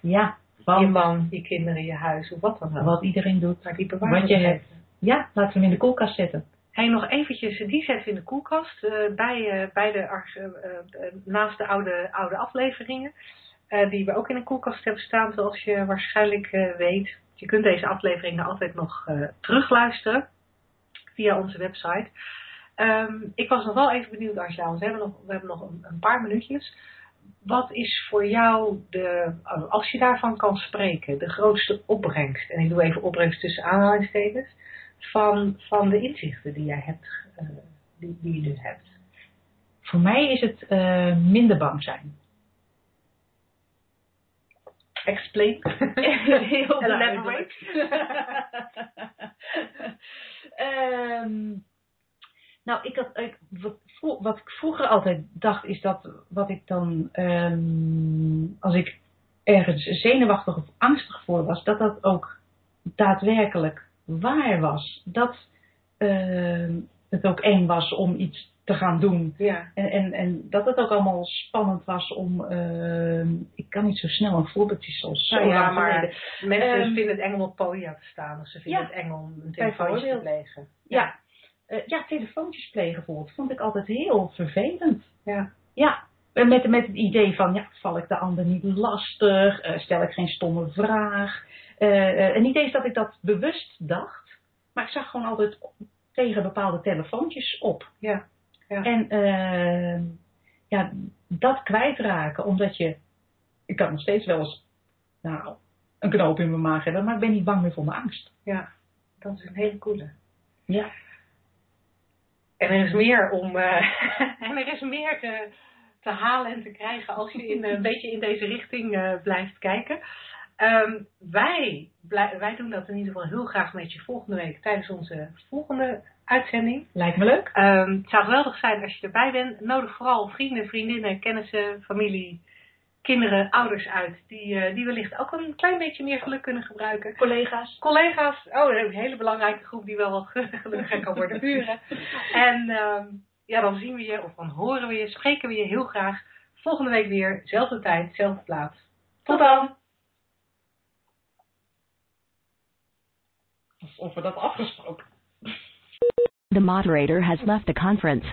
Ja, je van man, je kinderen, je huis of wat dan ook. wat iedereen doet. Maar die bewaren Wat je we hebt. Ja, laten we hem in de koelkast zetten. Hey, nog eventjes, die zetten we in de koelkast eh, bij, bij de, naast de oude, oude afleveringen. Eh, die we ook in een koelkast hebben staan, zoals je waarschijnlijk eh, weet. Je kunt deze afleveringen altijd nog eh, terugluisteren via onze website. Ehm, ik was nog wel even benieuwd, Angela, want we hebben nog, we hebben nog een, een paar minuutjes. Wat is voor jou, de, als je daarvan kan spreken, de grootste opbrengst? En ik doe even opbrengst tussen aanhalingstekens van, van de inzichten die jij hebt, die, die je nu hebt. Voor mij is het minder bang zijn. Explain. *laughs* Heel *laughs* Elaborate. *laughs* Ehm, nou, ik had, ik, wat, ik vroeger altijd dacht, is dat wat ik dan, ehm, als ik ergens zenuwachtig of angstig voor was, dat dat ook daadwerkelijk waar was. Dat ehm, het ook eng was om iets te gaan doen. Ja. En, en, en dat het ook allemaal spannend was om. ehm, ik kan niet zo snel een voorbeeldje zoals. zo Nou ja, lang maar geleden. mensen Ehm, vinden het eng om op podia te staan. Of ze vinden Ja, het eng om een telefoontje te plegen. Ja, eh, ja, telefoontjes plegen bijvoorbeeld vond ik altijd heel vervelend. Ja. Ja, met, met het idee van, ja, val ik de ander niet lastig? Eh, stel ik geen stomme vraag? Eh, en niet eens dat ik dat bewust dacht, maar ik zag gewoon altijd tegen bepaalde telefoontjes op. Ja. Ja. En eh, ja, dat kwijtraken, omdat je, ik kan nog steeds wel eens, nou, een knoop in mijn maag hebben, maar ik ben niet bang meer voor mijn angst. ja, dat is een hele coole. Ja. En er is meer om, eh, *laughs* en er is meer te, te halen en te krijgen als je in, een beetje in deze richting eh, blijft kijken. Ehm, wij, wij doen dat in ieder geval heel graag met je volgende week tijdens onze volgende uitzending. Lijkt me leuk. Ehm, het zou geweldig zijn als je erbij bent. Nodig vooral vrienden, vriendinnen, kennissen, familie, kinderen, ouders uit. Die, eh, die wellicht ook een klein beetje meer geluk kunnen gebruiken. Collega's. Collega's, oh, een hele belangrijke groep die wel wat *laughs* gelukkiger kan worden. Buren. En ehm, ja, dan zien we je, of dan horen we je, spreken we je heel graag. Volgende week weer, zelfde tijd, zelfde plaats. Tot dan! Of we dat afgesproken. The moderator has left the conference.